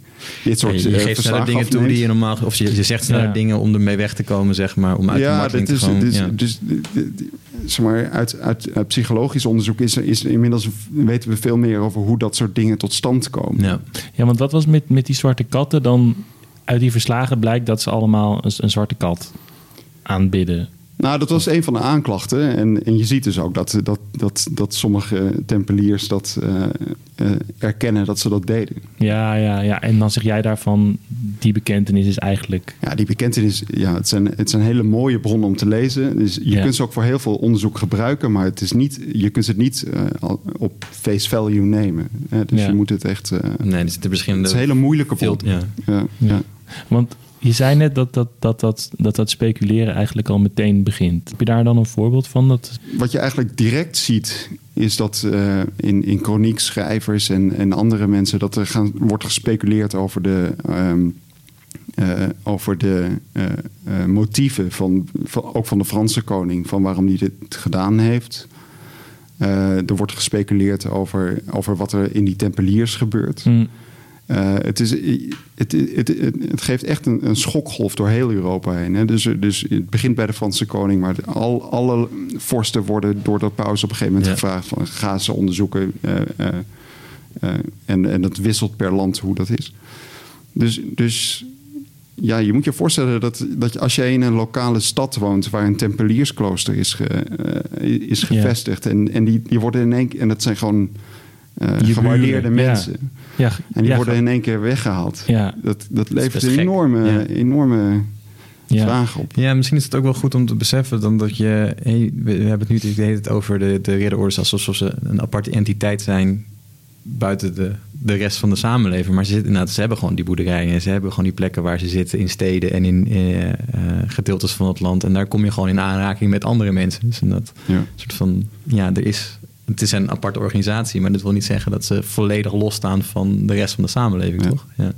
Speaker 3: dit
Speaker 1: Ja,
Speaker 3: soort
Speaker 1: je
Speaker 3: eh,
Speaker 1: geeft sneller dingen toe die je normaal... Of je, je zegt sneller
Speaker 2: Ja.
Speaker 1: dingen om ermee weg te komen, zeg maar. Om uit de
Speaker 3: ja, dat
Speaker 1: te
Speaker 3: is,
Speaker 1: komen.
Speaker 3: dus,
Speaker 1: ja.
Speaker 3: dus, de- de- de- zeg maar, uit, uit, uit psychologisch onderzoek is, er- is inmiddels weten we veel meer over hoe dat soort dingen tot stand komen.
Speaker 1: ja.
Speaker 2: Ja, want wat was met, met die zwarte katten dan? Uit die verslagen blijkt dat ze allemaal een, een zwarte kat aanbidden.
Speaker 3: Nou, dat was een van de aanklachten. En, en je ziet dus ook dat, dat, dat, dat sommige tempeliers dat eh, eh, erkennen dat ze dat deden.
Speaker 2: Ja, ja, ja. En dan zeg jij daarvan, die bekentenis is eigenlijk...
Speaker 3: Ja, die bekentenis, ja, het zijn, het zijn hele mooie bronnen om te lezen. Dus je
Speaker 2: Ja.
Speaker 3: kunt ze ook voor heel veel onderzoek gebruiken, maar het is niet, je kunt het niet eh, op face value nemen. Hè? Dus
Speaker 2: Ja.
Speaker 3: je moet het echt. eh,
Speaker 1: Nee, er zitten verschillende...
Speaker 3: het is een hele moeilijke bron.
Speaker 1: ja.
Speaker 3: Ja, ja.
Speaker 2: Want je zei net dat dat, dat, dat, dat dat speculeren eigenlijk al meteen begint. Heb je daar dan een voorbeeld van? Dat,
Speaker 3: Wat je eigenlijk direct ziet, is dat eh, in, in chroniekschrijvers en, en andere mensen dat er gaan, wordt gespeculeerd over de, ehm, eh, over de eh, motieven van, van, ook van de Franse koning, van waarom hij dit gedaan heeft. Er wordt gespeculeerd over, over wat er in die tempeliers gebeurt.
Speaker 2: Hm,
Speaker 3: Eh, het, is, het, het, het, het geeft echt een, een schokgolf door heel Europa heen. Hè? Dus, dus het begint bij de Franse koning, maar al, alle vorsten worden door de paus op een gegeven moment
Speaker 1: Ja.
Speaker 3: gevraagd: van, ga ze onderzoeken. eh, eh, eh, en, en dat wisselt per land hoe dat is. Dus, dus ja, je moet je voorstellen dat, dat als jij in een lokale stad woont waar een tempeliersklooster is, ge- eh, is
Speaker 2: Ja.
Speaker 3: gevestigd. En, en die, die worden in één keer, en dat zijn gewoon eh, gewaardeerde
Speaker 2: buren, ja.
Speaker 3: mensen.
Speaker 2: ja,
Speaker 3: En die
Speaker 2: ja,
Speaker 3: worden in één keer weggehaald.
Speaker 2: Ja.
Speaker 3: Dat, dat levert een enorme,
Speaker 1: Ja.
Speaker 3: enorme
Speaker 2: ja.
Speaker 3: vraag op.
Speaker 1: Ja, misschien is het ook wel goed om te beseffen dan dat je... Hey, we hebben het nu de hele tijd over de, de ridderorders alsof ze een aparte entiteit zijn buiten de, de rest van de samenleving. Maar ze, zitten, inderdaad, ze hebben gewoon die boerderijen. Ze hebben gewoon die plekken waar ze zitten in steden en in eh, eh, gedeeltes van het land. En daar kom je gewoon in aanraking met andere mensen. Dus dat
Speaker 3: Ja.
Speaker 1: soort van, ja, er is... Het is een aparte organisatie, maar dat wil niet zeggen dat ze volledig losstaan van de rest van de samenleving,
Speaker 3: Ja.
Speaker 1: toch? Ja.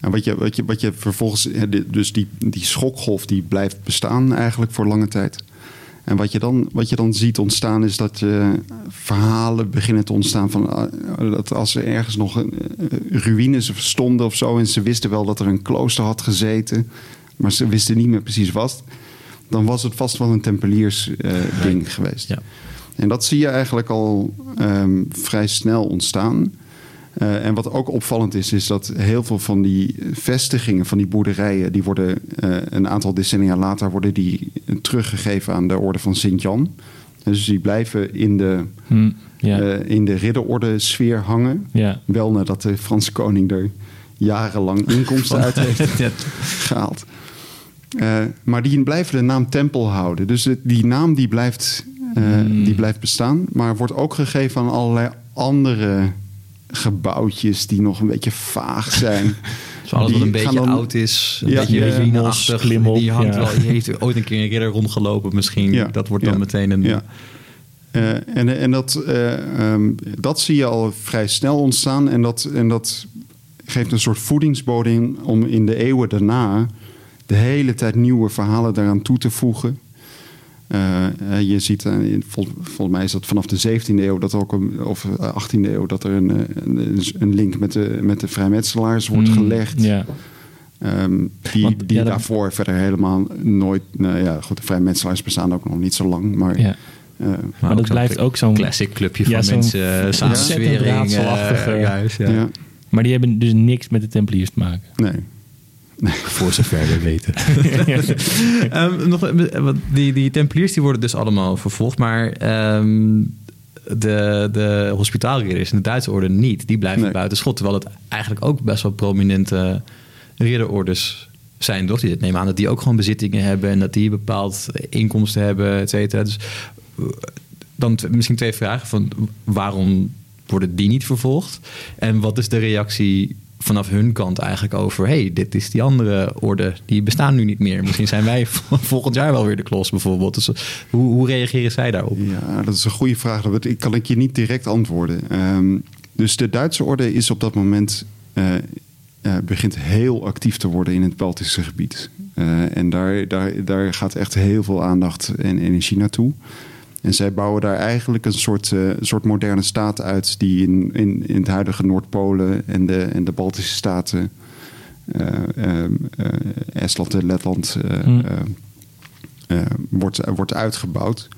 Speaker 3: En wat je, wat je, wat je vervolgens, di- dus die, die schokgolf die blijft bestaan eigenlijk voor lange tijd. En wat je dan, wat je dan ziet ontstaan is dat eh, verhalen beginnen te ontstaan van eh, dat als er ergens nog een, eh, ruïnes stonden of zo en ze wisten wel dat er een klooster had gezeten, maar ze wisten niet meer precies wat, dan was het vast wel een tempeliers eh, ding geweest.
Speaker 1: Ja.
Speaker 3: En dat zie je eigenlijk al ehm, vrij snel ontstaan. Eh, en wat ook opvallend is, is dat heel veel van die vestigingen, van die boerderijen, die worden eh, een aantal decennia later worden die teruggegeven aan de orde van Sint-Jan. Dus die blijven in de,
Speaker 2: Hm, ja.
Speaker 3: eh, in de ridderorde sfeer hangen. Wel nadat de Franse koning er jarenlang inkomsten uit heeft
Speaker 1: Ja.
Speaker 3: gehaald. Eh, maar die blijven de naam tempel houden. Dus die naam die blijft, eh,
Speaker 2: Hmm.
Speaker 3: die blijft bestaan. Maar wordt ook gegeven aan allerlei andere gebouwtjes die nog een beetje vaag zijn.
Speaker 1: Dus alles wat
Speaker 3: Die
Speaker 1: een beetje
Speaker 3: dan-
Speaker 1: oud is, een
Speaker 3: Ja,
Speaker 1: beetje
Speaker 3: ja, ja,
Speaker 1: die hangt wel, die heeft ooit een keer een ridder rondgelopen misschien.
Speaker 3: Ja,
Speaker 1: Dat wordt
Speaker 3: ja,
Speaker 1: dan meteen een...
Speaker 3: ja. Eh, en en dat, eh, ehm, dat zie je al vrij snel ontstaan. En dat, en dat geeft een soort voedingsbodem om in de eeuwen daarna de hele tijd nieuwe verhalen daaraan toe te voegen. Eh, eh, je ziet, eh, vol- volgens mij is dat vanaf de 17e eeuw, dat ook een, of eh, 18e eeuw, dat er een, een, een link met de, met de vrijmetselaars wordt
Speaker 2: Mm,
Speaker 3: gelegd.
Speaker 2: Ja.
Speaker 3: Ehm, die
Speaker 2: Want,
Speaker 3: die
Speaker 2: ja, dat-
Speaker 3: daarvoor verder helemaal nooit. Nou ja, goed, de vrijmetselaars bestaan ook nog niet zo lang. Maar
Speaker 2: ja. Maar, dat blijft ook zo'n...
Speaker 1: classic clubje
Speaker 2: Ja,
Speaker 1: van
Speaker 2: zo'n
Speaker 1: mensen, uh, eh,
Speaker 2: raadselachtige-
Speaker 1: juist, ja.
Speaker 3: ja.
Speaker 2: Maar die hebben dus niks met de Tempeliers te maken.
Speaker 3: nee.
Speaker 1: Voor zover we weten. Ehm, nog, eh, wat- die, die tempeliers die worden dus allemaal vervolgd, maar ehm, de, de hospitaalridders in de Duitse orde niet. Die blijven
Speaker 3: Nee.
Speaker 1: buiten schot, terwijl het eigenlijk ook best wel prominente ridderordes zijn, toch? Die nemen aan dat die ook gewoon bezittingen hebben en dat die bepaald inkomsten hebben, et cetera. Dus eh, dan misschien twee vragen van waarom worden die niet vervolgd? En wat is de reactie vanaf hun kant eigenlijk over... hey, dit is die andere orde, die bestaan nu niet meer. Misschien zijn wij volgend jaar wel weer de klos bijvoorbeeld. Dus hoe, hoe reageren zij daarop?
Speaker 3: Ja, dat is een goede vraag. Weet- kan ik je niet direct antwoorden. Ehm, dus de Duitse orde is op dat moment eh, eh, begint heel actief te worden in het Baltische gebied. Eh, en daar, daar, daar gaat echt heel veel aandacht en energie naartoe. En zij bouwen daar eigenlijk een soort, eh, soort moderne staat uit die in, in, in het huidige Noordpolen en de, en de Baltische staten, eh, eh, Estland en Letland, eh, wordt, wordt uitgebouwd.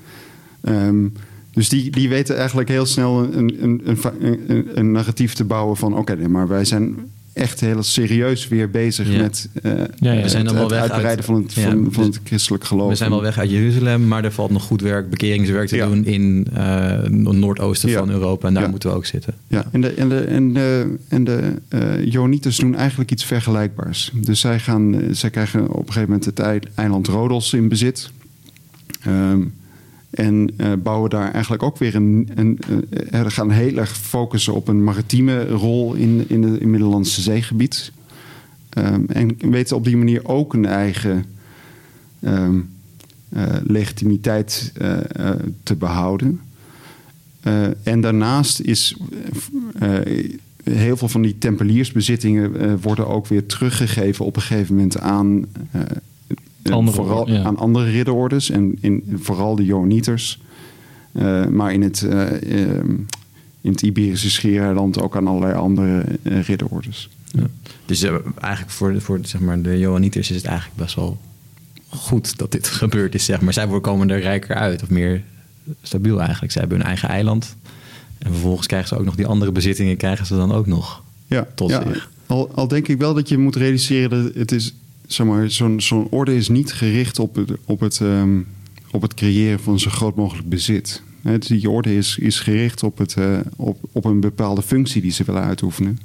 Speaker 3: Ehm, dus die, die weten eigenlijk heel snel een, een, een, een, narratief te bouwen van... oké, maar wij zijn echt heel serieus weer bezig
Speaker 1: Ja.
Speaker 3: met eh,
Speaker 2: ja.
Speaker 3: het,
Speaker 2: We
Speaker 1: zijn
Speaker 3: het
Speaker 1: weg
Speaker 3: uitbreiden
Speaker 1: uit-
Speaker 3: van het,
Speaker 1: ja,
Speaker 3: van, van het christelijk geloof.
Speaker 1: We zijn wel weg uit Jeruzalem, maar er valt nog goed werk, bekeringswerk te
Speaker 3: Ja.
Speaker 1: doen in eh Noordoosten
Speaker 3: Ja.
Speaker 1: van Europa. En daar
Speaker 3: Ja.
Speaker 1: moeten we ook zitten.
Speaker 3: Ja, en de, en de, en de, en de eh, Joanieters doen eigenlijk iets vergelijkbaars. Dus zij, gaan, zij krijgen op een gegeven moment het ei- eiland Rodos in bezit. Ehm, en eh, bouwen daar eigenlijk ook weer een. een eh, gaan heel erg focussen op een maritieme rol in, in het Middellandse zeegebied. Ehm, en weten op die manier ook een eigen ehm, eh, legitimiteit te behouden. Eh, en daarnaast is heel veel van die tempeliersbezittingen worden ook weer teruggegeven op een gegeven moment aan,
Speaker 2: Andere
Speaker 3: vooral,
Speaker 2: ja.
Speaker 3: aan andere ridderordes en in, vooral de Joanieters. Eh, maar in het, eh, ehm, in het Iberische schiereiland ook aan allerlei andere eh, ridderordes.
Speaker 1: Ja. Dus eigenlijk voor, de- voor zeg maar, de Johanniters is het eigenlijk best wel goed dat dit gebeurd is. Zeg maar. Zij worden- komen er rijker uit, of meer stabiel eigenlijk. Zij hebben hun eigen eiland. En vervolgens krijgen ze ook nog die andere bezittingen, krijgen ze dan ook nog.
Speaker 3: Ja,
Speaker 1: Tot
Speaker 3: ja.
Speaker 1: zich.
Speaker 3: Al, al denk ik wel dat je moet realiseren dat het is, zeg maar, zo'n zo'n orde is niet gericht op het, op het, ehm, op het creëren van zo groot mogelijk bezit. Hè, Die orde is, is gericht op, het, eh, op, op een bepaalde functie die ze willen uitoefenen.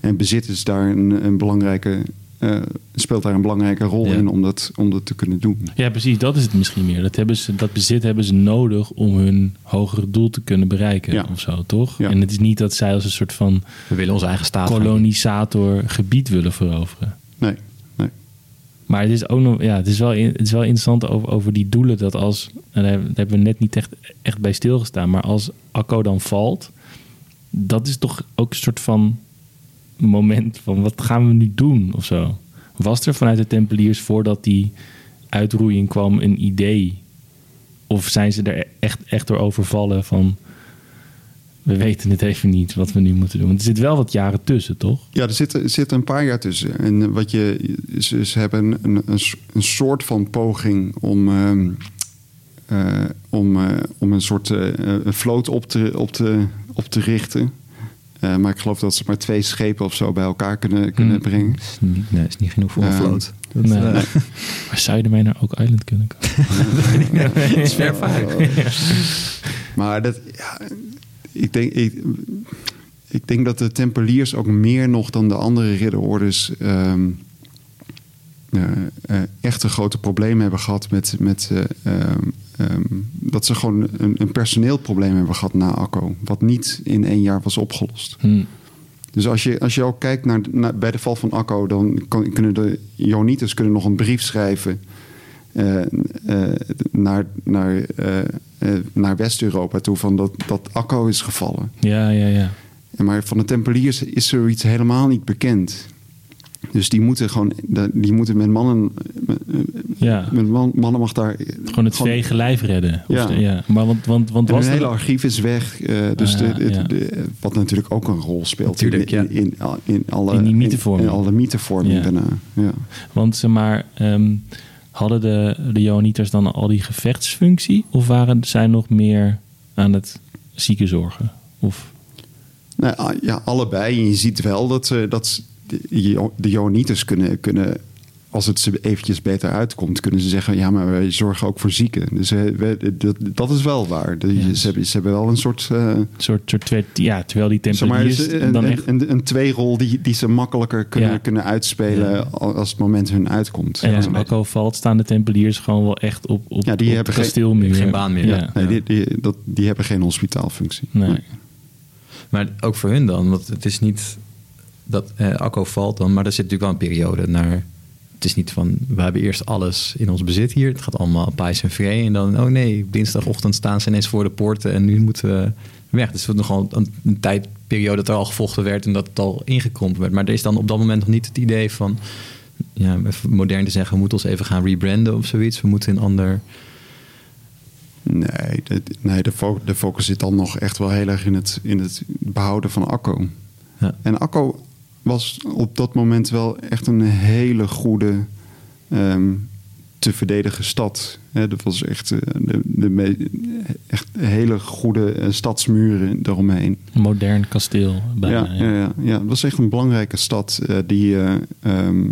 Speaker 3: En bezit is daar een, een belangrijke, eh, speelt daar een belangrijke rol
Speaker 1: Ja.
Speaker 3: in om dat, om dat te kunnen doen.
Speaker 2: Ja, precies. Dat is het misschien meer. Dat, hebben ze, dat bezit hebben ze nodig om hun hogere doel te kunnen bereiken.
Speaker 3: Ja.
Speaker 2: Of zo, toch?
Speaker 3: Ja.
Speaker 2: En het is niet dat zij als een soort van
Speaker 1: We willen onze eigen staat.
Speaker 2: kolonisator gebied willen veroveren.
Speaker 3: Nee.
Speaker 2: Maar het is ook nog, ja, het is wel, het is wel interessant over, over die doelen. Dat als, daar hebben we net niet echt, echt bij stilgestaan. Maar als Akko dan valt, dat is toch ook een soort van moment van wat gaan we nu doen of zo. Was er vanuit de Tempeliers voordat die uitroeiing kwam een idee? Of zijn ze er echt, echt door overvallen van we weten het even niet wat we nu moeten doen? Want er zit wel wat jaren tussen, toch?
Speaker 3: Ja, er zitten er zitten een paar jaar tussen. En wat je, ze, ze hebben een, een, een soort van poging om, ehm, eh, om, eh, om een soort eh, een vloot op te, op te, op te richten. Eh, maar ik geloof dat ze maar twee schepen of zo bij elkaar kunnen, kunnen
Speaker 2: Hmm.
Speaker 3: brengen.
Speaker 1: Is niet, nee, is niet genoeg voor een
Speaker 3: Ja.
Speaker 1: vloot. Dat,
Speaker 2: Nee.
Speaker 1: eh,
Speaker 2: Maar zou je ermee naar Oak Island kunnen komen?
Speaker 1: is ver vaak.
Speaker 3: Maar dat, ja, ik, denk, ik, ik denk dat de Tempeliers ook meer nog dan de andere ridderordes ehm eh, eh, echt een grote probleem hebben gehad met, met eh, ehm, ehm, dat ze gewoon een, een personeelprobleem hebben gehad na Akko, wat niet in één jaar was opgelost.
Speaker 2: Hm.
Speaker 3: Dus als je, als je ook kijkt naar, naar, bij de val van Akko, dan kan, kunnen de Joanieters kunnen nog een brief schrijven naar, naar eh, eh, naar West-Europa toe van dat, dat Akko is gevallen.
Speaker 2: Ja, ja, ja.
Speaker 3: En Maar van de Tempeliers is zoiets helemaal niet bekend. Dus die moeten gewoon, die moeten met mannen,
Speaker 2: Ja.
Speaker 3: met man, mannen mag daar
Speaker 2: Gewoon het vege lijf redden. Of
Speaker 3: Ja.
Speaker 2: de- ja. Maar want, want, want
Speaker 3: En
Speaker 2: was er-
Speaker 3: hele archief is weg. eh, dus
Speaker 2: Ah,
Speaker 3: de, de-
Speaker 2: ja.
Speaker 3: de- wat natuurlijk ook een rol speelt
Speaker 1: Natuurlijk,
Speaker 3: in, in, in, in alle,
Speaker 2: In die mythevorming.
Speaker 3: In, alle mythevorming
Speaker 2: Ja.
Speaker 3: daarna. Ja.
Speaker 2: Want zeg maar, ehm, hadden de, Johanniters dan al die gevechtsfunctie? Of waren zij nog meer aan het ziekenzorgen? Of,
Speaker 3: Nou, ja, allebei. Je ziet wel dat, ze dat de, Jo- de Johanniters kunnen, kunnen, als het ze eventjes beter uitkomt, kunnen ze zeggen: ja, maar wij zorgen ook voor zieken. Dus eh, we- dat, dat is wel waar.
Speaker 2: Ja.
Speaker 3: ze, hebben, ze hebben wel een soort. eh,
Speaker 2: soort, soort twee, ja, terwijl die
Speaker 3: zeg maar,
Speaker 2: tempeliers
Speaker 3: een,
Speaker 2: dan
Speaker 3: een,
Speaker 2: echt...
Speaker 3: een, een tweerol die, die ze makkelijker kunnen,
Speaker 2: Ja.
Speaker 3: kunnen uitspelen
Speaker 2: Ja.
Speaker 3: als het moment hun uitkomt.
Speaker 2: En
Speaker 1: Ja,
Speaker 2: als Akko valt, staan de tempeliers gewoon wel echt op, op,
Speaker 3: Ja, die
Speaker 2: op
Speaker 3: hebben
Speaker 2: de
Speaker 3: geen-
Speaker 2: kasteelmuur.
Speaker 1: geen baan meer.
Speaker 2: Ja.
Speaker 3: Nee, die, die, dat, die hebben geen hospitaalfunctie.
Speaker 2: Nee.
Speaker 1: Maar ook voor hun dan, want het is niet dat eh, Akko valt dan, maar er zit natuurlijk wel een periode naar. Het is niet van, we hebben eerst alles in ons bezit hier. Het gaat allemaal pais en vrij. En dan, oh nee, dinsdagochtend staan ze ineens voor de poorten en nu moeten we weg. Dus het was nogal een, een tijdperiode dat er al gevochten werd en dat het al ingekrompen werd. Maar er is dan op dat moment nog niet het idee van, ja, even modern te zeggen, we moeten ons even gaan rebranden of zoiets. We moeten een ander...
Speaker 3: Nee, de, nee de, fo- de focus zit dan nog echt wel heel erg in het, in het behouden van Akko.
Speaker 1: Ja.
Speaker 3: En Akko was op dat moment wel echt een hele goede ehm, te verdedigen stad. Hè, dat was echt, eh, de, de echt hele goede eh, stadsmuren eromheen.
Speaker 2: Een modern kasteel. Bijna,
Speaker 3: ja, ja. Ja, ja, het was echt een belangrijke stad eh, die. ehm,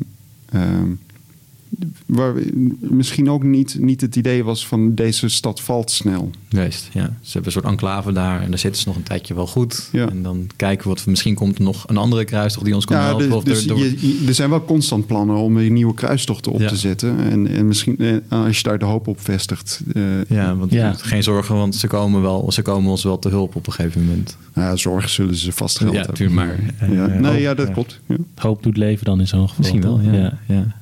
Speaker 3: waar misschien ook niet, niet het idee was van deze stad valt snel.
Speaker 1: Juist, ja. Ze hebben een soort enclave daar en daar zitten ze nog een tijdje wel goed.
Speaker 3: Ja.
Speaker 1: En dan kijken we wat. Misschien komt er nog een andere kruistocht die ons kan helpen.
Speaker 3: de-
Speaker 1: of
Speaker 3: dus
Speaker 1: er, door-
Speaker 3: je- je- er zijn wel constant plannen om weer nieuwe kruistochten op
Speaker 1: Ja.
Speaker 3: te zetten. En, en misschien eh, als je daar de hoop op vestigt. eh,
Speaker 1: ja, want
Speaker 2: Ja.
Speaker 1: geen zorgen, want ze komen, wel, ze komen ons wel te hulp op een gegeven moment.
Speaker 3: nou ja, zorgen zullen ze vast geld
Speaker 1: Ja,
Speaker 3: hebben.
Speaker 1: tuurlijk, maar,
Speaker 3: Ja. nee,
Speaker 1: hoop,
Speaker 3: ja, dat
Speaker 1: ja.
Speaker 3: klopt. Ja.
Speaker 2: Hoop doet leven dan in zo'n geval.
Speaker 1: Misschien wel, ja. ja.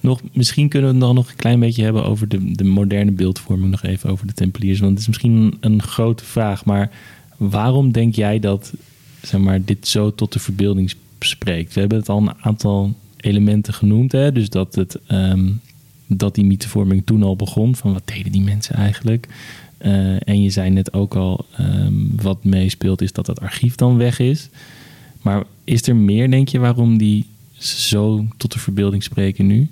Speaker 2: Nog, misschien kunnen we het dan nog een klein beetje hebben over de, de moderne beeldvorming. Nog even over de Tempeliers. Want het is misschien een, grote vraag. Maar waarom denk jij dat zeg maar, dit zo tot de verbeelding spreekt? We hebben het al een aantal elementen genoemd. Hè? Dus dat, het, ehm, dat die mythevorming toen al begon. Van wat deden die mensen eigenlijk? Eh, en je zei net ook al, ehm, wat meespeelt is dat het archief dan weg is. Maar is er meer, denk je, waarom die zo tot de verbeelding spreken nu?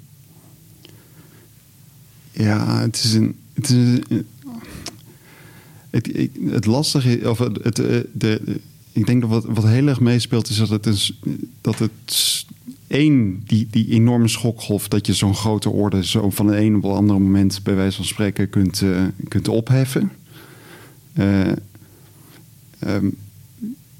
Speaker 3: Ja, het is een. Het, is een- het, het lastige of het, het, eh, de, ik denk dat wat, wat heel erg meespeelt is dat het is dat het één die, die enorme schokgolf dat je zo'n grote orde zo van het een op het andere moment bij wijze van spreken kunt, eh, kunt opheffen. Eh, ehm,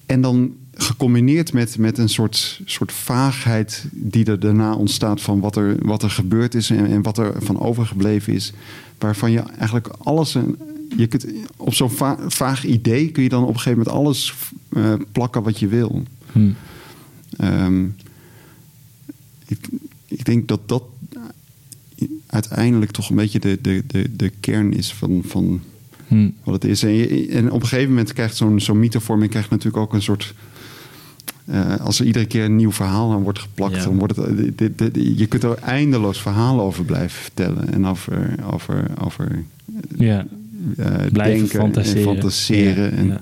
Speaker 3: en dan gecombineerd met, met een soort, soort vaagheid die er daarna ontstaat van wat er, wat er gebeurd is en, en wat er van overgebleven is. Waarvan je eigenlijk alles. een- Je kunt, op zo'n va- vaag idee kun je dan op een gegeven moment alles eh, plakken wat je wil.
Speaker 2: Hm.
Speaker 3: Ehm, ik, ik denk dat dat uiteindelijk toch een beetje de, de, de, de kern is van, van
Speaker 2: Hm.
Speaker 3: wat het is. En, je- en op een gegeven moment krijgt zo'n zo'n mythevorming krijgt natuurlijk ook een soort. Eh, als er iedere keer een nieuw verhaal aan wordt geplakt,
Speaker 1: Ja.
Speaker 3: dan wordt het. eh, dit- dit- je kunt er eindeloos verhalen over blijven vertellen. En over, over, over
Speaker 2: Ja,
Speaker 3: eh,
Speaker 2: Blijven
Speaker 3: denken
Speaker 2: fantaseren.
Speaker 3: en fantaseren. en,
Speaker 1: Ja.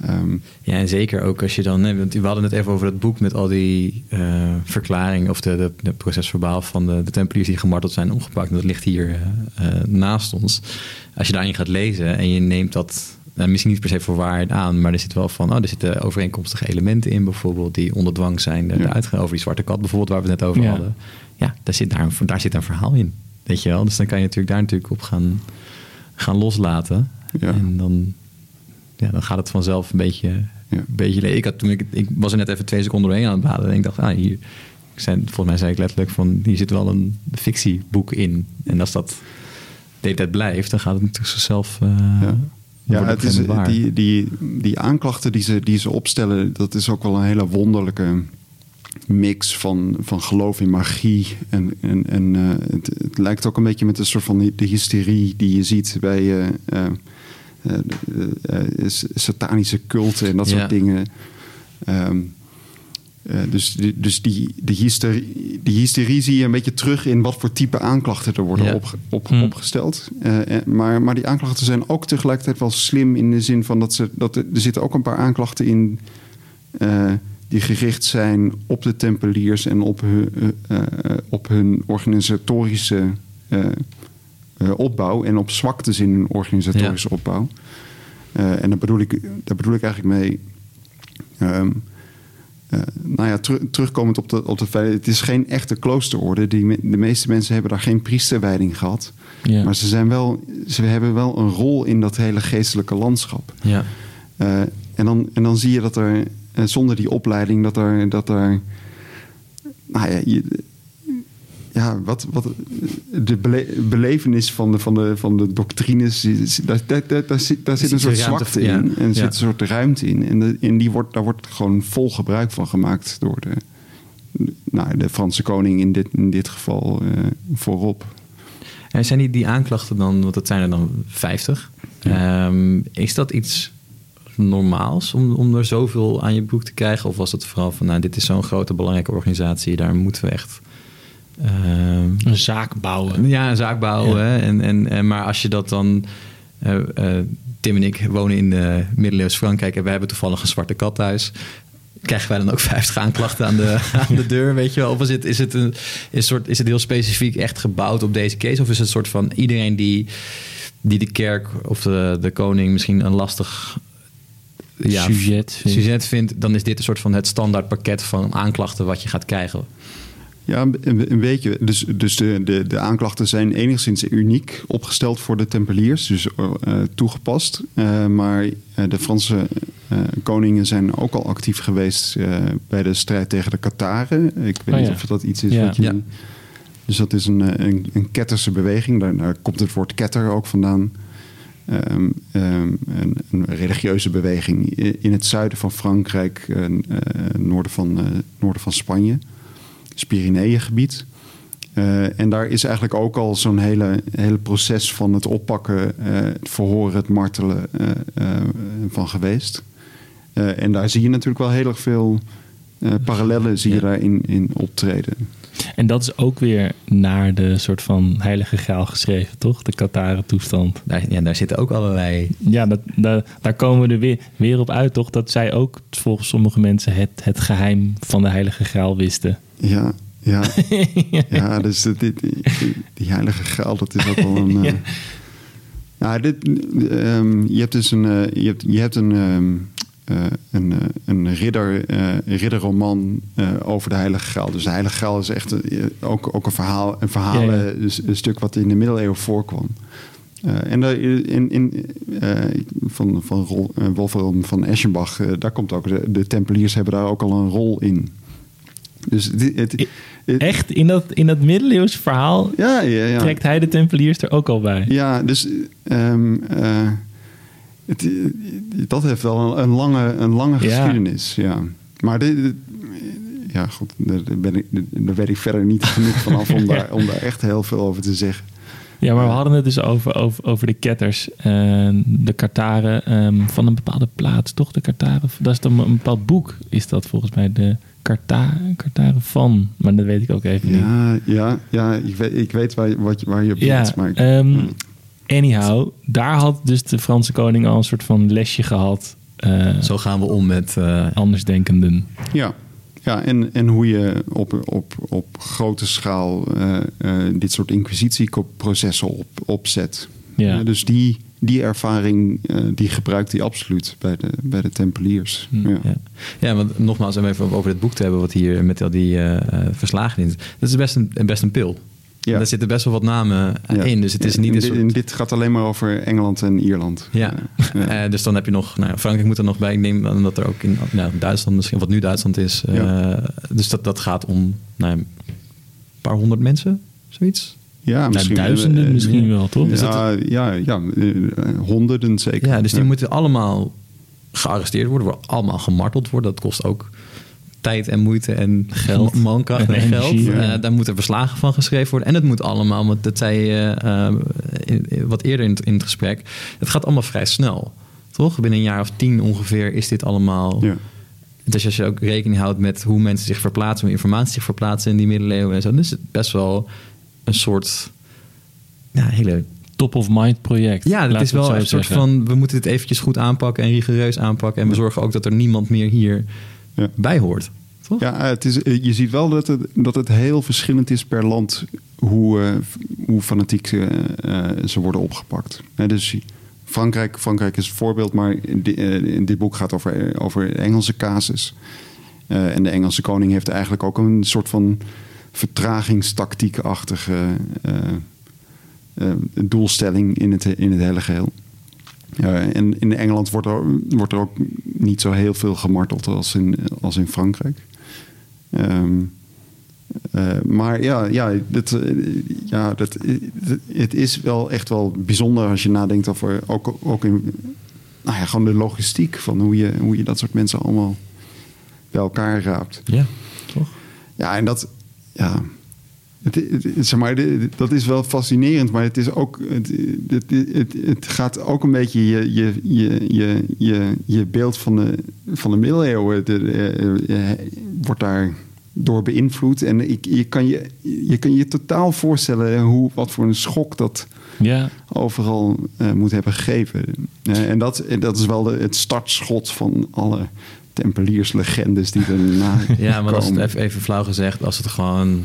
Speaker 3: ehm,
Speaker 1: Ja, en zeker ook als je dan... Want we hadden het even over dat boek met al die eh verklaringen... of de, de, de procesverbaal van de, de tempeliers die gemarteld zijn omgepakt. En dat ligt hier naast ons. Als je daarin gaat lezen en je neemt dat... Nou, misschien niet per se voor waarheid aan, maar er zit wel van... Oh, er zitten overeenkomstige elementen in bijvoorbeeld... die onder dwang zijn. De,
Speaker 3: Ja.
Speaker 1: de over die zwarte kat bijvoorbeeld, waar we het net over
Speaker 2: Ja.
Speaker 1: hadden. Ja, daar zit, daar, een, daar zit een verhaal in. Weet je wel? Dus dan kan je natuurlijk daar natuurlijk op gaan, gaan loslaten.
Speaker 3: Ja.
Speaker 1: En dan, ja, dan gaat het vanzelf een beetje,
Speaker 3: Ja.
Speaker 1: een beetje ik, had, toen ik, ik was er net even twee seconden doorheen aan het bladeren. En ik dacht, ah, hier, ik zei, volgens mij zei ik letterlijk van, hier zit wel een fictieboek in. En als dat de tijd blijft, dan gaat het natuurlijk zichzelf uh,
Speaker 3: Ja. Ja, het is, die, die, die aanklachten die ze, die ze opstellen, dat is ook wel een hele wonderlijke mix van, van geloof in magie. En, en, en eh, het, het lijkt ook een beetje met een soort van de hysterie die je ziet bij eh, eh, eh, eh, eh, satanische culten en dat soort dingen. Ehm, eh, dus die, dus die, die, hysterie, die hysterie zie je een beetje terug in wat voor type aanklachten er worden
Speaker 1: Ja.
Speaker 3: opge- op,
Speaker 2: Hmm.
Speaker 3: opgesteld. Eh, eh, maar, maar die aanklachten zijn ook tegelijkertijd wel slim in de zin van dat, ze, dat er, er zitten ook een paar aanklachten in die gericht zijn op de Tempeliers en op hun, op hun organisatorische opbouw en op zwaktes in hun organisatorische opbouw. En daar bedoel, ik, daar bedoel ik eigenlijk mee. ehm, eh, nou ja, teru- terugkomend op de, op de feit, het is geen echte kloosterorde. Die, de meeste mensen hebben daar geen priesterwijding gehad.
Speaker 2: Ja.
Speaker 3: Maar ze, zijn wel, ze hebben wel een rol in dat hele geestelijke landschap.
Speaker 1: Ja.
Speaker 3: Eh, en, dan, en dan zie je dat er, eh, zonder die opleiding, dat er, dat er nou ja, je, ja wat, wat, de bele- belevenis van de, van de, van de doctrines, daar, daar, daar, daar zit, daar zit een soort zwakte
Speaker 1: ja,
Speaker 3: in en er zit een soort ruimte in. En, de, en die wordt, daar wordt gewoon vol gebruik van gemaakt door de, nou, de Franse koning in dit, in dit geval eh, voorop.
Speaker 1: En zijn die, die aanklachten dan, want dat zijn er dan 50. Ehm, is dat iets normaals om, om er zoveel aan je boek te krijgen? Of was het vooral van, nou, dit is zo'n grote belangrijke organisatie, daar moeten we echt. Ehm,
Speaker 2: Een zaak bouwen.
Speaker 1: ja, een zaak bouwen.
Speaker 2: Ja.
Speaker 1: hè. En, en, en, maar als je dat dan. eh, eh, Tim en ik wonen in uh, middeleeuws Frankrijk en wij hebben toevallig een zwarte kat thuis. Krijgen wij dan ook 50 aanklachten aan de, aan de deur, weet je wel? Of is het, is, het een, is, soort, is het heel specifiek echt gebouwd op deze case? Of is het een soort van iedereen die, die de kerk of de, de koning misschien een lastig ja,
Speaker 2: Sujet vindt.
Speaker 1: sujet vindt, dan is dit een soort van het standaard pakket van aanklachten wat je gaat krijgen.
Speaker 3: Ja, een, een beetje. Dus, dus de, de, de aanklachten zijn enigszins uniek opgesteld voor de Tempeliers, dus uh, toegepast. Uh, maar uh, de Franse uh, koningen zijn ook al actief geweest uh, bij de strijd tegen de Kataren. Ik weet
Speaker 2: Oh,
Speaker 3: niet
Speaker 2: ja.
Speaker 3: of dat iets is
Speaker 2: Ja.
Speaker 3: wat je.
Speaker 1: Ja.
Speaker 3: Dus dat is een, eh, een, een ketterse beweging. Daar, daar komt het woord ketter ook vandaan. Um, um, een, een, religieuze beweging in het zuiden van Frankrijk, uh, noorden, van, uh, noorden van Spanje. Pyreneeëngebied. Uh, en daar is eigenlijk ook al zo'n hele, hele proces van het oppakken, uh, het verhoren, het martelen uh, van geweest. en daar zie je natuurlijk wel heel erg veel parallellen zie je daarin in optreden.
Speaker 2: En dat is ook weer naar de soort van heilige graal geschreven, toch? De Kataren toestand.
Speaker 1: Daar, ja, daar zitten ook allerlei
Speaker 2: Ja, dat, daar, daar komen we er weer, weer op uit, toch? Dat zij ook volgens sommige mensen het, het geheim van de heilige graal wisten.
Speaker 3: Ja, ja. ja, dus die, die, die, die heilige graal, dat is ook wel een... Uh, ja, dit, um, je hebt dus een... Uh, je, hebt, je hebt een... Um, uh, een, een ridder, uh, ridderroman over de Heilige Graal. Dus de Heilige Graal is echt ook, ook een verhaal, een verhalen, ja, ja. Dus een stuk wat in de middeleeuwen voorkwam. Uh, en in, in, uh, van, van Rol, uh, Wolfram van Eschenbach, daar komt ook de, de Tempeliers hebben daar ook al een rol in. Dus het, het,
Speaker 2: het, Echt? In dat, in dat middeleeuws verhaal
Speaker 3: ja, ja, ja.
Speaker 2: trekt hij de Tempeliers er ook al bij?
Speaker 3: Ja, dus um, het, dat heeft wel een, een lange, een lange
Speaker 2: Ja.
Speaker 3: geschiedenis. Ja. Maar dit, dit- ja, goed, daar, ben ik, daar weet ik verder niet genoeg vanaf om, daar, om daar echt heel veel over te zeggen.
Speaker 2: Ja, maar we hadden het dus over, over, over de ketters. eh, de Kartaren ehm, van een bepaalde plaats, toch? De Kartaren, dat is dan een bepaald boek, is dat volgens mij de Karta, Kartaren van. Maar dat weet ik ook even niet.
Speaker 3: Ja, ja, ja ik, weet, ik weet waar, wat, je- waar je op
Speaker 2: Ja,
Speaker 3: bent. Maar ik-
Speaker 2: anyhow, daar had dus de Franse koning al een soort van lesje gehad. eh
Speaker 1: Zo gaan we om met. eh,
Speaker 2: andersdenkenden.
Speaker 3: Ja, ja en, en hoe je op, op, op grote schaal eh, eh, dit soort inquisitieprocessen op, opzet.
Speaker 2: Ja.
Speaker 3: Dus die, die ervaring eh, die gebruikt hij absoluut bij de, bij de Tempeliers.
Speaker 2: Hm,
Speaker 3: Ja.
Speaker 1: ja. ja, want nogmaals, om even over het boek te hebben, wat hier met al die verslagen in zit. Dat is best een, best een pil.
Speaker 3: Ja.
Speaker 1: Daar zitten best wel wat namen
Speaker 3: Ja.
Speaker 1: in. Dus het is niet
Speaker 3: dit,
Speaker 1: soort...
Speaker 3: en dit gaat alleen maar over Engeland en Ierland.
Speaker 1: Ja,
Speaker 3: Ja.
Speaker 1: Eh, dus dan heb je nog, nou, Frankrijk moet er nog bij. Ik neem aan dat er ook in nou, Duitsland misschien, wat nu Duitsland is. eh, dus dat, dat gaat om nou, een paar honderd mensen, zoiets.
Speaker 3: Ja,
Speaker 2: Nou,
Speaker 3: misschien
Speaker 2: duizenden
Speaker 3: eh,
Speaker 2: misschien wel, toch?
Speaker 3: Ja, ja, ja, honderden zeker.
Speaker 1: Ja, dus die moeten allemaal gearresteerd worden, worden allemaal gemarteld worden. Dat kost ook tijd en moeite en
Speaker 2: Geld.
Speaker 1: mankracht en,
Speaker 2: En
Speaker 1: geld.
Speaker 2: energie,
Speaker 3: ja.
Speaker 1: Eh, daar moeten verslagen van geschreven worden. En het moet allemaal, want dat zei je eh, wat eerder in het, in het gesprek. Het gaat allemaal vrij snel. Toch? Binnen een jaar of tien ongeveer is dit allemaal.
Speaker 3: Ja.
Speaker 1: Dus als je ook rekening houdt met hoe mensen zich verplaatsen, hoe informatie zich verplaatsen in die middeleeuwen en zo, dan is het best wel een soort ja, hele
Speaker 2: Top of mind project.
Speaker 1: ja, het
Speaker 2: laten
Speaker 1: is
Speaker 2: we
Speaker 1: wel een soort van... we moeten dit eventjes goed aanpakken en rigoureus aanpakken... en we zorgen ook dat er niemand meer hier
Speaker 3: Ja.
Speaker 1: bij hoort. Toch?
Speaker 3: Ja, het is, eh, je ziet wel dat het, dat het heel verschillend is per land hoe, eh, hoe fanatiek eh, eh, ze worden opgepakt. Dus Frankrijk, Frankrijk is het voorbeeld, maar in dit boek gaat over, over de Engelse casus. En de Engelse koning heeft eigenlijk ook een soort van vertragingstactiek-achtige doelstelling in het, in het hele geheel. En in Engeland wordt er, wordt er ook niet zo heel veel gemarteld als in, als in Frankrijk. Ehm, eh, maar ja, ja, dat, ja dat, het is wel echt wel bijzonder als je nadenkt over ook, ook in, nou ja, gewoon de logistiek van hoe je, hoe je dat soort mensen allemaal bij elkaar raapt.
Speaker 1: Ja, toch?
Speaker 3: Ja, en dat, ja, het, het- zeg maar, dat is wel fascinerend, maar het is ook, het, het, het, het gaat ook een beetje je, je, je, je, je, beeld van de, van de middeleeuwen de, eh, eh, wordt daar door beïnvloed. En ik, je, kan je, je kan je totaal voorstellen hoe, wat voor een schok dat
Speaker 2: Ja,
Speaker 3: overal eh, moet hebben gegeven. En dat, dat is wel de, het startschot van alle tempelierslegendes die erna
Speaker 1: Ja, maar
Speaker 3: komen.
Speaker 1: even, even flauw gezegd... als het gewoon...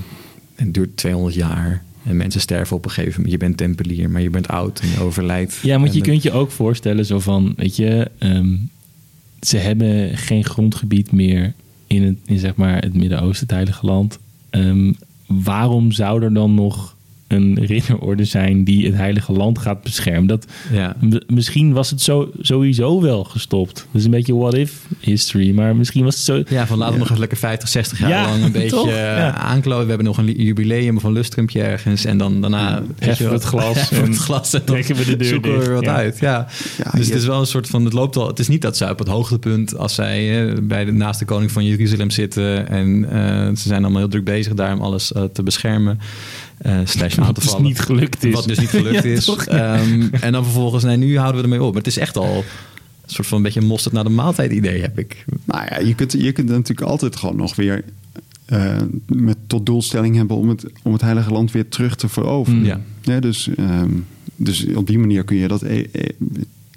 Speaker 1: het duurt 200 jaar... en mensen sterven op een gegeven moment. Je bent tempelier, maar je bent oud en je overlijdt.
Speaker 2: ja want je
Speaker 1: dan-
Speaker 2: kunt je ook voorstellen zo van, weet je, ehm, ze hebben geen grondgebied meer in, het, in zeg maar het Midden-Oosten, het Heilige Land. Ehm, waarom zou er dan nog een ridderorde zijn die het Heilige Land gaat beschermen? Dat,
Speaker 1: Ja.
Speaker 2: Misschien was het zo, sowieso wel gestopt. Dat is een beetje what if history. Maar misschien was het zo.
Speaker 1: Ja, van laten we nog even lekker 50, 60 jaar
Speaker 2: Ja,
Speaker 1: lang een beetje
Speaker 2: toch?
Speaker 1: eh,
Speaker 2: Ja.
Speaker 1: aankloven. We hebben nog een jubileum van Lustrumpje ergens. En dan daarna... weet je
Speaker 2: Heffen we het glas en
Speaker 1: het glas en dan
Speaker 2: trekken we de deur
Speaker 1: zoeken we er wat
Speaker 2: Ja.
Speaker 1: uit. Ja.
Speaker 3: Ja,
Speaker 1: dus het is wel een soort van... Het loopt al... Het is niet dat zij op het hoogtepunt... als zij eh, bij de naaste koning van Jeruzalem zitten... en eh, ze zijn allemaal heel druk bezig daar om alles te beschermen... eh slash aan
Speaker 2: Wat dus niet gelukt is.
Speaker 1: Wat dus niet gelukt
Speaker 2: Ja,
Speaker 1: is.
Speaker 2: toch? Ja.
Speaker 1: Ehm, en dan vervolgens, nee, nu houden we ermee op. Maar het is echt al een soort van een beetje mosterd naar de maaltijd idee, heb ik.
Speaker 3: Nou ja, je kunt, je kunt natuurlijk altijd gewoon nog weer eh, met tot doelstelling hebben om het, om het Heilige Land weer terug te veroveren.
Speaker 1: Mm, ja.
Speaker 3: dus, ehm, dus op die manier kun je dat e- e-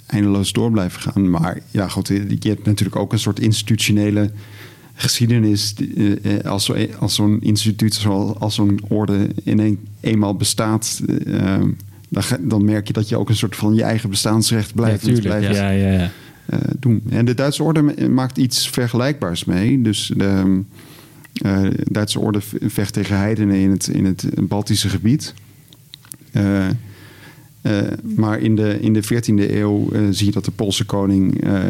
Speaker 3: eindeloos door blijven gaan. Maar ja, goed, je hebt natuurlijk ook een soort institutionele geschiedenis. eh, Als, zo, als zo'n instituut, zoals als zo'n orde in een, eenmaal bestaat, eh, dan, ga- dan merk je dat je ook een soort van je eigen bestaansrecht blijft,
Speaker 2: ja, tuurlijk.
Speaker 3: blijft
Speaker 2: Ja, ja, ja.
Speaker 3: eh, doen. En de Duitse orde ma- maakt iets vergelijkbaars mee. Dus de eh, Duitse orde vecht tegen heidenen in het, in het Baltische gebied. Eh, maar in de, in de 14e eeuw eh, zie je dat de Poolse koning eh,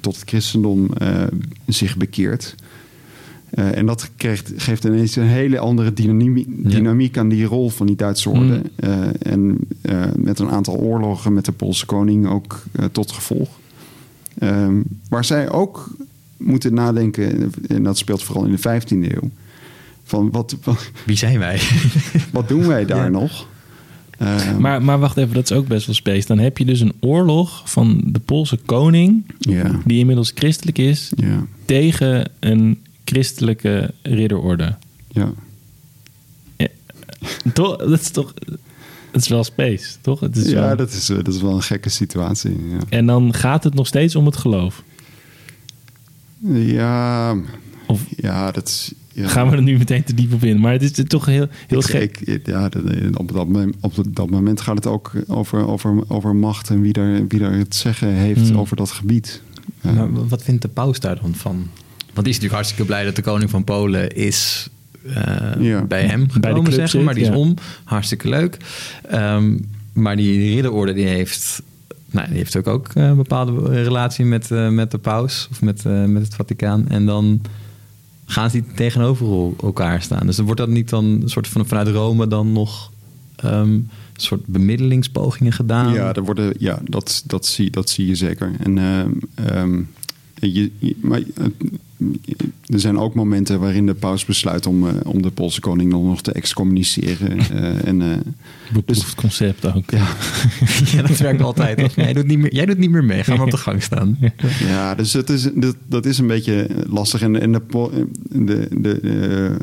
Speaker 3: tot het christendom zich bekeert. En dat krijgt, geeft ineens een hele andere dynamiek,
Speaker 1: Ja.
Speaker 3: aan die rol van die Duitse orde.
Speaker 2: Mm.
Speaker 3: Eh, en met een aantal oorlogen met de Poolse koning ook tot gevolg. Ehm, waar zij ook moeten nadenken, en dat speelt vooral in de 15e eeuw. Van wat, wat,
Speaker 1: Wie zijn wij?
Speaker 3: wat doen wij daar
Speaker 1: Ja.
Speaker 3: nog? Ehm,
Speaker 2: Maar, maar wacht even, dat is ook best wel space. Dan heb je dus een oorlog van de Poolse koning, die inmiddels christelijk is, tegen een christelijke ridderorde.
Speaker 3: ja.
Speaker 2: Toch, dat is toch. Dat is wel space, toch? Het is
Speaker 3: ja
Speaker 2: wel-
Speaker 3: dat, is, eh, dat is wel een gekke situatie. Ja,
Speaker 2: En dan gaat het nog steeds om het geloof.
Speaker 3: ja,
Speaker 2: Of
Speaker 3: ja dat is... Ja.
Speaker 2: gaan we er nu meteen te diep op in? Maar het is toch heel, heel
Speaker 3: Ik-
Speaker 2: gek.
Speaker 3: ik- ja, dat- op, dat, moment- op dat moment gaat het ook over, over, over macht en wie er, wie er het zeggen heeft
Speaker 2: Hmm.
Speaker 3: over dat gebied. Eh,
Speaker 1: Maar wat vindt de paus daar dan van? Want die is natuurlijk hartstikke blij dat de koning van Polen is eh,
Speaker 3: Ja.
Speaker 1: bij hem
Speaker 2: Bij
Speaker 1: gekomen,
Speaker 2: club
Speaker 1: zeggen,
Speaker 2: zit,
Speaker 1: maar die is
Speaker 2: ja.
Speaker 1: om. Hartstikke leuk. Ehm, maar die ridderorde die heeft, nou, die heeft ook, ook eh, een bepaalde relatie met, eh, met de paus of met, eh, met het Vaticaan. En dan gaan ze die tegenover el- elkaar staan. Dus wordt dat niet dan een soort van vanuit Rome dan nog ehm, een soort bemiddelingspogingen gedaan?
Speaker 3: Ja, er worden, ja dat, dat, zie, dat zie je zeker. En, ehm, ehm, je, maar, er zijn ook momenten waarin de paus besluit om, eh, om de Poolse koning dan nog te excommuniceren. eh, en, eh,
Speaker 2: Beproefd concept ook.
Speaker 3: ja,
Speaker 1: ja, dat werkt altijd. Jij doet, niet meer, jij doet niet meer mee. Ga maar op de gang staan.
Speaker 3: ja, dus dat is, dat, dat is een beetje lastig. En, en de, de, de, de,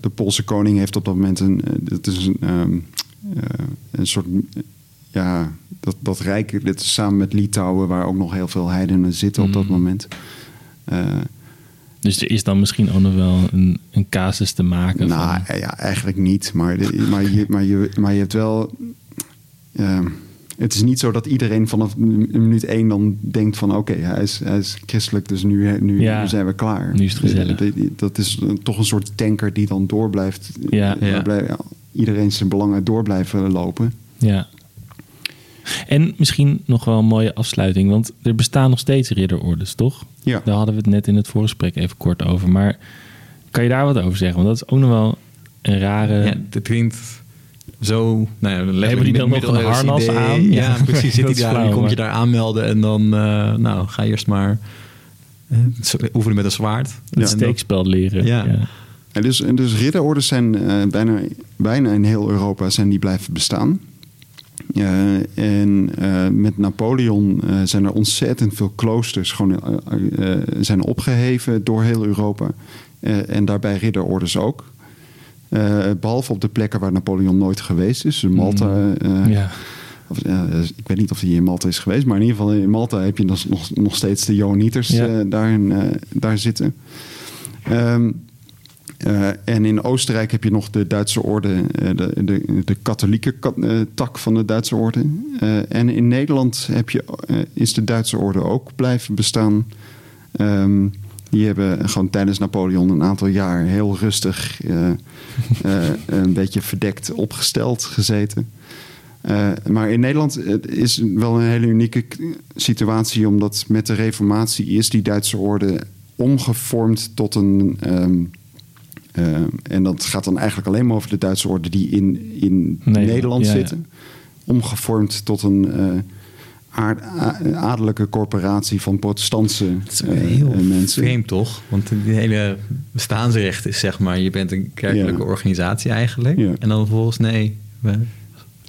Speaker 3: de Poolse koning heeft op dat moment een, dat is een, ehm, eh, een soort. Ja, dat, dat rijk, dit is samen met Litouwen, waar ook nog heel veel heidenen zitten op dat
Speaker 2: Mm.
Speaker 3: moment. Eh,
Speaker 2: Dus er is dan misschien ook nog wel een, een casus te maken.
Speaker 3: Nou
Speaker 2: van,
Speaker 3: ja, eigenlijk niet. Maar, de- maar, je, maar, je, maar je hebt wel. ehm, het is niet zo dat iedereen vanaf minuut één dan denkt van oké, hij, is, hij is christelijk, dus nu, nu,
Speaker 2: Ja,
Speaker 3: nu zijn we klaar.
Speaker 2: nu is het gezellig.
Speaker 3: Dat, is toch een soort tanker die dan door blijft.
Speaker 2: Ja.
Speaker 3: waar
Speaker 1: Ja.
Speaker 3: iedereen zijn belangen door blijven lopen.
Speaker 2: Ja. En misschien nog wel een mooie afsluiting, want er bestaan nog steeds ridderordes, toch?
Speaker 3: Ja.
Speaker 2: Daar hadden we het net in het voorgesprek even kort over. Maar kan je daar wat over zeggen? Want dat is ook nog wel een rare...
Speaker 1: Ja, het klinkt zo... Nou ja, dan
Speaker 2: Hebben die dan nog een harnas
Speaker 1: idee.
Speaker 2: aan?
Speaker 1: Ja,
Speaker 2: Ja,
Speaker 1: precies. Zit die daar,
Speaker 2: flauw,
Speaker 1: kom je daar aanmelden en dan... eh, nou, ga eerst maar eh, zo- oefenen met een zwaard.
Speaker 2: het
Speaker 1: En dan-
Speaker 2: steekspel leren.
Speaker 1: Ja.
Speaker 3: En dus, en dus ridderordes zijn eh, bijna, bijna in heel Europa zijn die blijven bestaan. Eh, en eh, met Napoleon eh, zijn er ontzettend veel kloosters gewoon, zijn opgeheven door heel Europa. En daarbij ridderordes ook. Eh, behalve op de plekken waar Napoleon nooit geweest is. Dus Malta.
Speaker 2: Ja.
Speaker 3: of, ik weet niet of hij in Malta is geweest, maar in ieder geval in Malta heb je nog, nog, nog steeds de
Speaker 2: Ja.
Speaker 3: eh, daar, daar zitten. Ehm, eh, en in Oostenrijk heb je nog de Duitse orde, eh, de, de, de katholieke ka- eh, tak van de Duitse orde. En in Nederland heb je, is de Duitse orde ook blijven bestaan. Ehm, die hebben gewoon tijdens Napoleon een aantal jaar heel rustig, een beetje verdekt opgesteld gezeten. Maar in Nederland is wel een hele unieke situatie, omdat met de Reformatie is die Duitse orde omgevormd tot een. ehm, eh, en dat gaat dan eigenlijk alleen maar over de Duitse orde die in, in
Speaker 2: Nederland,
Speaker 3: Nederland,
Speaker 2: ja, ja.
Speaker 3: zitten. Omgevormd tot een eh, aard- adellijke corporatie van protestantse
Speaker 1: Het
Speaker 3: eh,
Speaker 1: heel
Speaker 3: eh, mensen.
Speaker 1: vreemd, toch? Want die hele bestaansrecht is zeg maar... je bent een kerkelijke
Speaker 3: Ja.
Speaker 1: organisatie eigenlijk. En dan vervolgens, nee... we-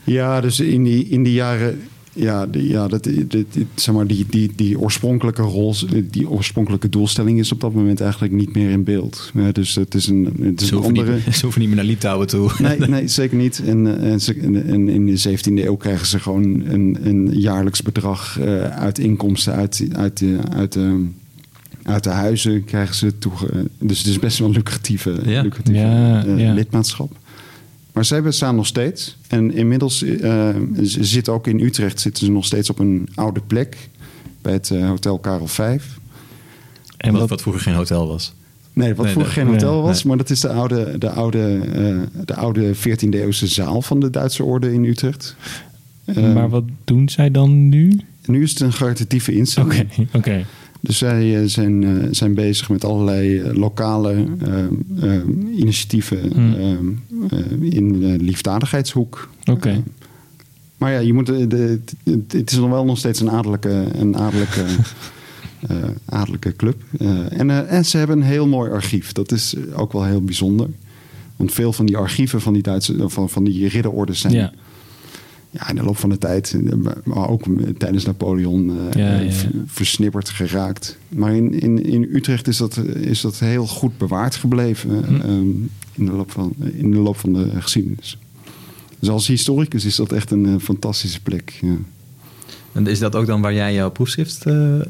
Speaker 3: Ja, dus in die, in die jaren. Ja, die, ja dat, dit- dit- zeg maar, die, die, die oorspronkelijke rol, die oorspronkelijke doelstelling is op dat moment eigenlijk niet meer in beeld. Ja, dus het is een, het is
Speaker 1: Ze
Speaker 3: een andere.
Speaker 1: niet, ze hoeven niet meer naar Litouwen toe.
Speaker 3: Nee, nee, zeker niet. En, eh, en, in de 17e eeuw krijgen ze gewoon een, een jaarlijks bedrag eh, uit inkomsten uit, uit, de, uit, de, uit de huizen krijgen ze toege. Dus het is best wel een lucratieve,
Speaker 1: Ja.
Speaker 3: lucratieve
Speaker 2: Ja,
Speaker 3: eh,
Speaker 2: ja.
Speaker 3: lidmaatschap. Maar zij bestaan nog steeds. En inmiddels eh, ze zitten ook in Utrecht zitten ze nog steeds op een oude plek. Bij het eh, Hotel Karel V.
Speaker 1: En wat, wat vroeger geen hotel was.
Speaker 3: Nee, wat
Speaker 1: Nee,
Speaker 3: vroeger geen hotel
Speaker 1: nee,
Speaker 3: was,
Speaker 1: nee.
Speaker 3: maar dat is de oude, de oude, eh, de oude 14e eeuwse zaal van de Duitse orde in Utrecht.
Speaker 2: Maar wat doen zij dan nu?
Speaker 3: Nu is het een caritatieve
Speaker 2: Oké,
Speaker 3: instelling.
Speaker 2: oké.
Speaker 3: Dus zij eh, zijn, eh, zijn bezig met allerlei eh, lokale initiatieven
Speaker 2: Hmm.
Speaker 3: in de liefdadigheidshoek.
Speaker 2: Oké.
Speaker 3: Maar ja, je moet, de, de- het- is nog wel nog steeds een adellijke, een adellijke, adellijke club. En, en ze hebben een heel mooi archief. Dat is ook wel heel bijzonder. Want veel van die archieven van die Duitse, van, van die ridderordes zijn
Speaker 2: Ja.
Speaker 3: Ja, in de loop van de tijd, maar ook tijdens Napoleon, eh,
Speaker 2: Ja, ja,
Speaker 3: versnipperd geraakt. Maar in, in, in Utrecht is dat, is dat heel goed bewaard gebleven
Speaker 2: Hm.
Speaker 3: eh, ehm, in, de loop van, in de loop van de geschiedenis. Dus als historicus is dat echt een eh, fantastische plek. Ja.
Speaker 1: En is dat ook dan waar jij jouw proefschrift eh, eh,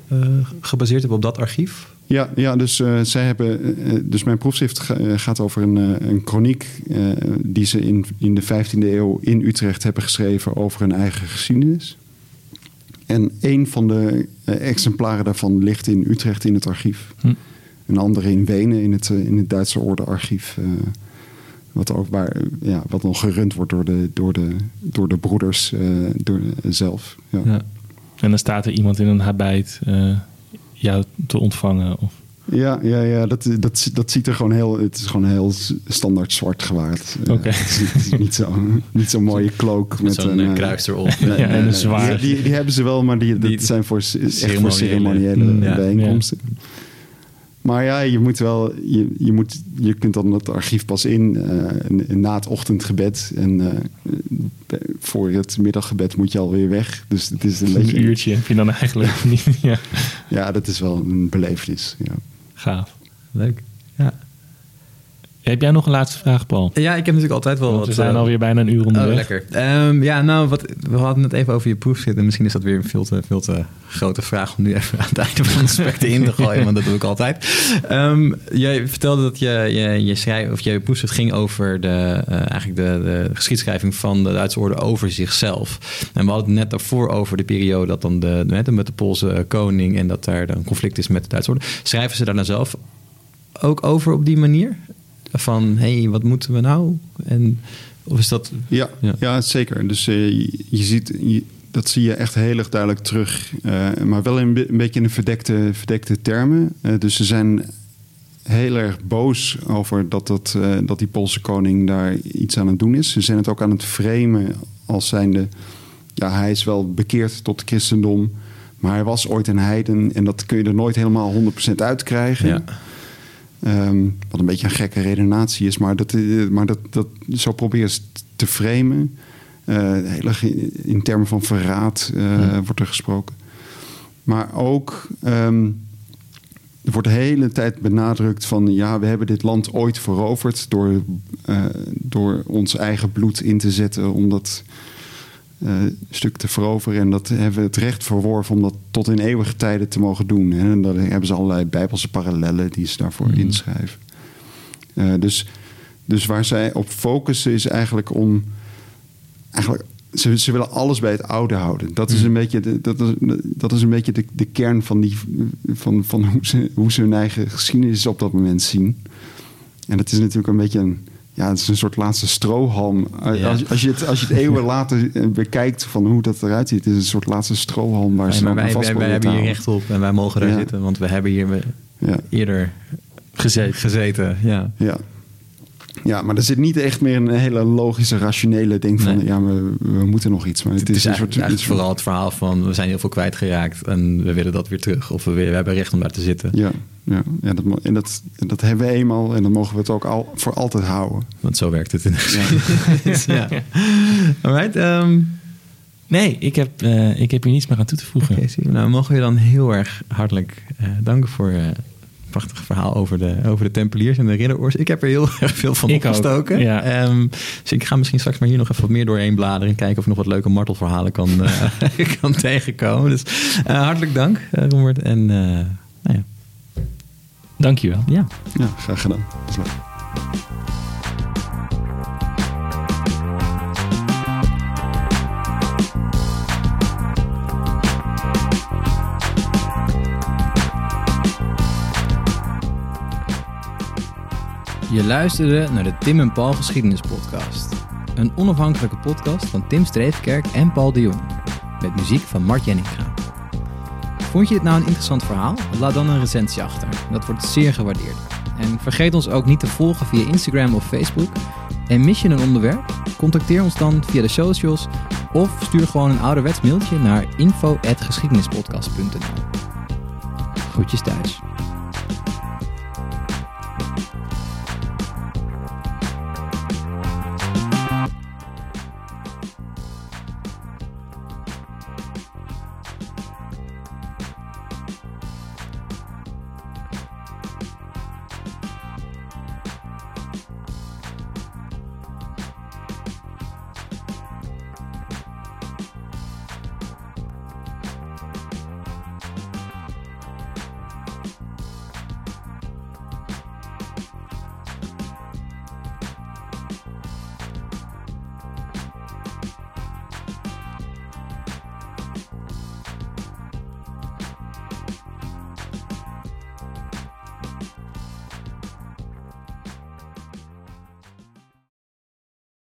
Speaker 1: gebaseerd hebt op dat archief?
Speaker 3: Ja, ja dus, eh, zij hebben, eh, dus mijn proefschrift ga- eh, gaat over een, eh, een chroniek eh, die ze in, in de 15e eeuw in Utrecht hebben geschreven over hun eigen geschiedenis. En een van de eh, exemplaren daarvan ligt in Utrecht in het archief.
Speaker 2: Hm.
Speaker 3: Een andere in Wenen in het, eh, in het Duitse Orde-archief. eh, wat, ook waar, eh, ja, wat nog gerund wordt door de, door de, door de broeders eh, door, zelf. Ja.
Speaker 2: Ja. En dan staat er iemand in een habit eh, jou te ontvangen. Of,
Speaker 3: Ja, ja, ja dat, dat, dat ziet er gewoon heel... Het is gewoon heel standaard zwart gewaard. Eh,
Speaker 2: Oké.
Speaker 3: het is, het is niet zo'n niet zo'n mooie cloak
Speaker 1: Met
Speaker 3: met,
Speaker 1: zo'n
Speaker 3: een...
Speaker 1: eh,
Speaker 3: eh,
Speaker 1: kruis erop.
Speaker 3: nee,
Speaker 2: Ja,
Speaker 3: nee,
Speaker 2: en een
Speaker 3: nee.
Speaker 2: zwaard.
Speaker 3: Die, die, die hebben ze wel, maar die,
Speaker 1: Die-
Speaker 3: dat zijn voor, echt voor
Speaker 1: ceremoniële. ja.
Speaker 3: Maar ja, je moet wel, je, je, moet, je kunt dan het archief pas in uh, na het ochtendgebed. En uh, voor het middaggebed moet je alweer weg. Dus het is een,
Speaker 2: een
Speaker 3: beetje.
Speaker 2: uurtje heb je dan eigenlijk niet. Ja,
Speaker 3: ja dat is wel een belevenis. Ja.
Speaker 2: Gaaf.
Speaker 1: Leuk. Ja.
Speaker 2: Heb jij nog een laatste vraag, Paul?
Speaker 1: Ja, ik heb natuurlijk altijd wel
Speaker 2: Want
Speaker 1: wat...
Speaker 2: we zijn
Speaker 1: uh,
Speaker 2: alweer bijna een uur onderweg.
Speaker 1: Oh, lekker. Um, ja, nou, wat, we hadden het even over je proefschrift. En misschien is dat weer een veel te, veel te grote vraag om nu even aan het einde van het gesprek in te gooien. want dat doe ik altijd. Um, jij vertelde dat je, je, je, schrijf, of je proefschrift ging over de, uh, eigenlijk de, de geschiedschrijving van de Duitse orde over zichzelf. En we hadden het net daarvoor over de periode dat dan de, met, met de Poolse koning en dat daar een conflict is met de Duitse orde. Schrijven ze daar dan zelf ook over op die manier? Van hé, hey, wat moeten we nou? En, of is dat...
Speaker 3: Ja, ja. ja zeker. Dus uh, je, je, ziet, je, dat zie je echt heel erg duidelijk terug. Uh, maar wel in een beetje in de verdekte, verdekte termen. Uh, dus ze zijn heel erg boos over dat, dat, dat die Poolse koning daar iets aan het doen is. Ze zijn het ook aan het framen als zijnde... Ja, hij is wel bekeerd tot het christendom... maar hij was ooit een heiden... en dat kun je er nooit helemaal 100% uitkrijgen...
Speaker 1: Ja.
Speaker 3: Um, wat een beetje een gekke redenatie is, maar, dat, maar dat, dat, zo probeer je te framen. Uh, heel erg in, in, termen van verraad uh, hmm. wordt er gesproken. Maar ook, um, er wordt de hele tijd benadrukt van... ja, we hebben dit land ooit veroverd door, uh, door ons eigen bloed in te zetten... omdat stuk te veroveren. En dat hebben we het recht verworven om dat tot in eeuwige tijden te mogen doen. Hè. En dan hebben ze allerlei bijbelse parallellen die ze daarvoor mm. inschrijven. Uh, dus, dus waar zij op focussen is eigenlijk om... Eigenlijk, ze, ze willen alles bij het oude houden. Dat is een beetje de, dat is, dat is een beetje de, de kern van, die, van, van hoe, ze, hoe ze hun eigen geschiedenis op dat moment zien. En dat is natuurlijk een beetje een ja, het is een soort laatste strohalm. Ja. Als, als, je het, als je het eeuwen later bekijkt van hoe dat eruit ziet, is het een soort laatste strohalm waar ze
Speaker 1: ja, wij, vast wij, wij hebben hier recht op en wij mogen daar
Speaker 3: Ja.
Speaker 1: zitten, want we hebben hier eerder
Speaker 2: Gezeten.
Speaker 1: gezeten. Ja.
Speaker 3: Ja. Ja, maar er zit niet echt meer een hele logische, rationele ding van
Speaker 1: Nee.
Speaker 3: ja, we, we moeten nog iets. Maar het,
Speaker 1: Het is
Speaker 3: een
Speaker 1: eigenlijk,
Speaker 3: soort.
Speaker 1: eigenlijk vooral het verhaal van we zijn heel veel kwijtgeraakt en we willen dat weer terug. Of we, weer- we hebben recht om daar te zitten.
Speaker 3: Ja, ja, ja dat, en dat, dat hebben we eenmaal en dan mogen we het ook al, voor altijd houden.
Speaker 1: Want zo werkt het in de geschiedenis. ja. Alright, ehm,
Speaker 2: Nee, ik heb, eh, ik heb hier niets meer aan toe te voegen.
Speaker 1: Oké, zie je. nou mogen we je dan heel erg hartelijk eh, danken voor eh, het prachtige verhaal over de, over de Tempeliers en de Ridderors. Ik heb er heel erg veel van
Speaker 2: Ik ook,
Speaker 1: opgestoken.
Speaker 2: ja.
Speaker 1: Ehm, dus ik ga misschien straks maar hier nog even wat meer doorheen bladeren en kijken of ik nog wat leuke martelverhalen kan, eh, kan tegenkomen. Dus eh, hartelijk dank, Robert. En eh, nou ja,
Speaker 2: Dankjewel.
Speaker 1: ja.
Speaker 3: Ja, graag gedaan.
Speaker 1: Je luisterde naar de Tim en Paul Geschiedenis Podcast. Een onafhankelijke podcast van Tim Streefkerk en Paul de Jong. Met muziek van Mart Jenninga. Vond je dit nou een interessant verhaal? Laat dan een recensie achter. Dat wordt zeer gewaardeerd. En vergeet ons ook niet te volgen via Instagram of Facebook. En mis je een onderwerp? Contacteer ons dan via de socials of stuur gewoon een ouderwets mailtje naar info.geschiedenispodcast.nl Groetjes thuis.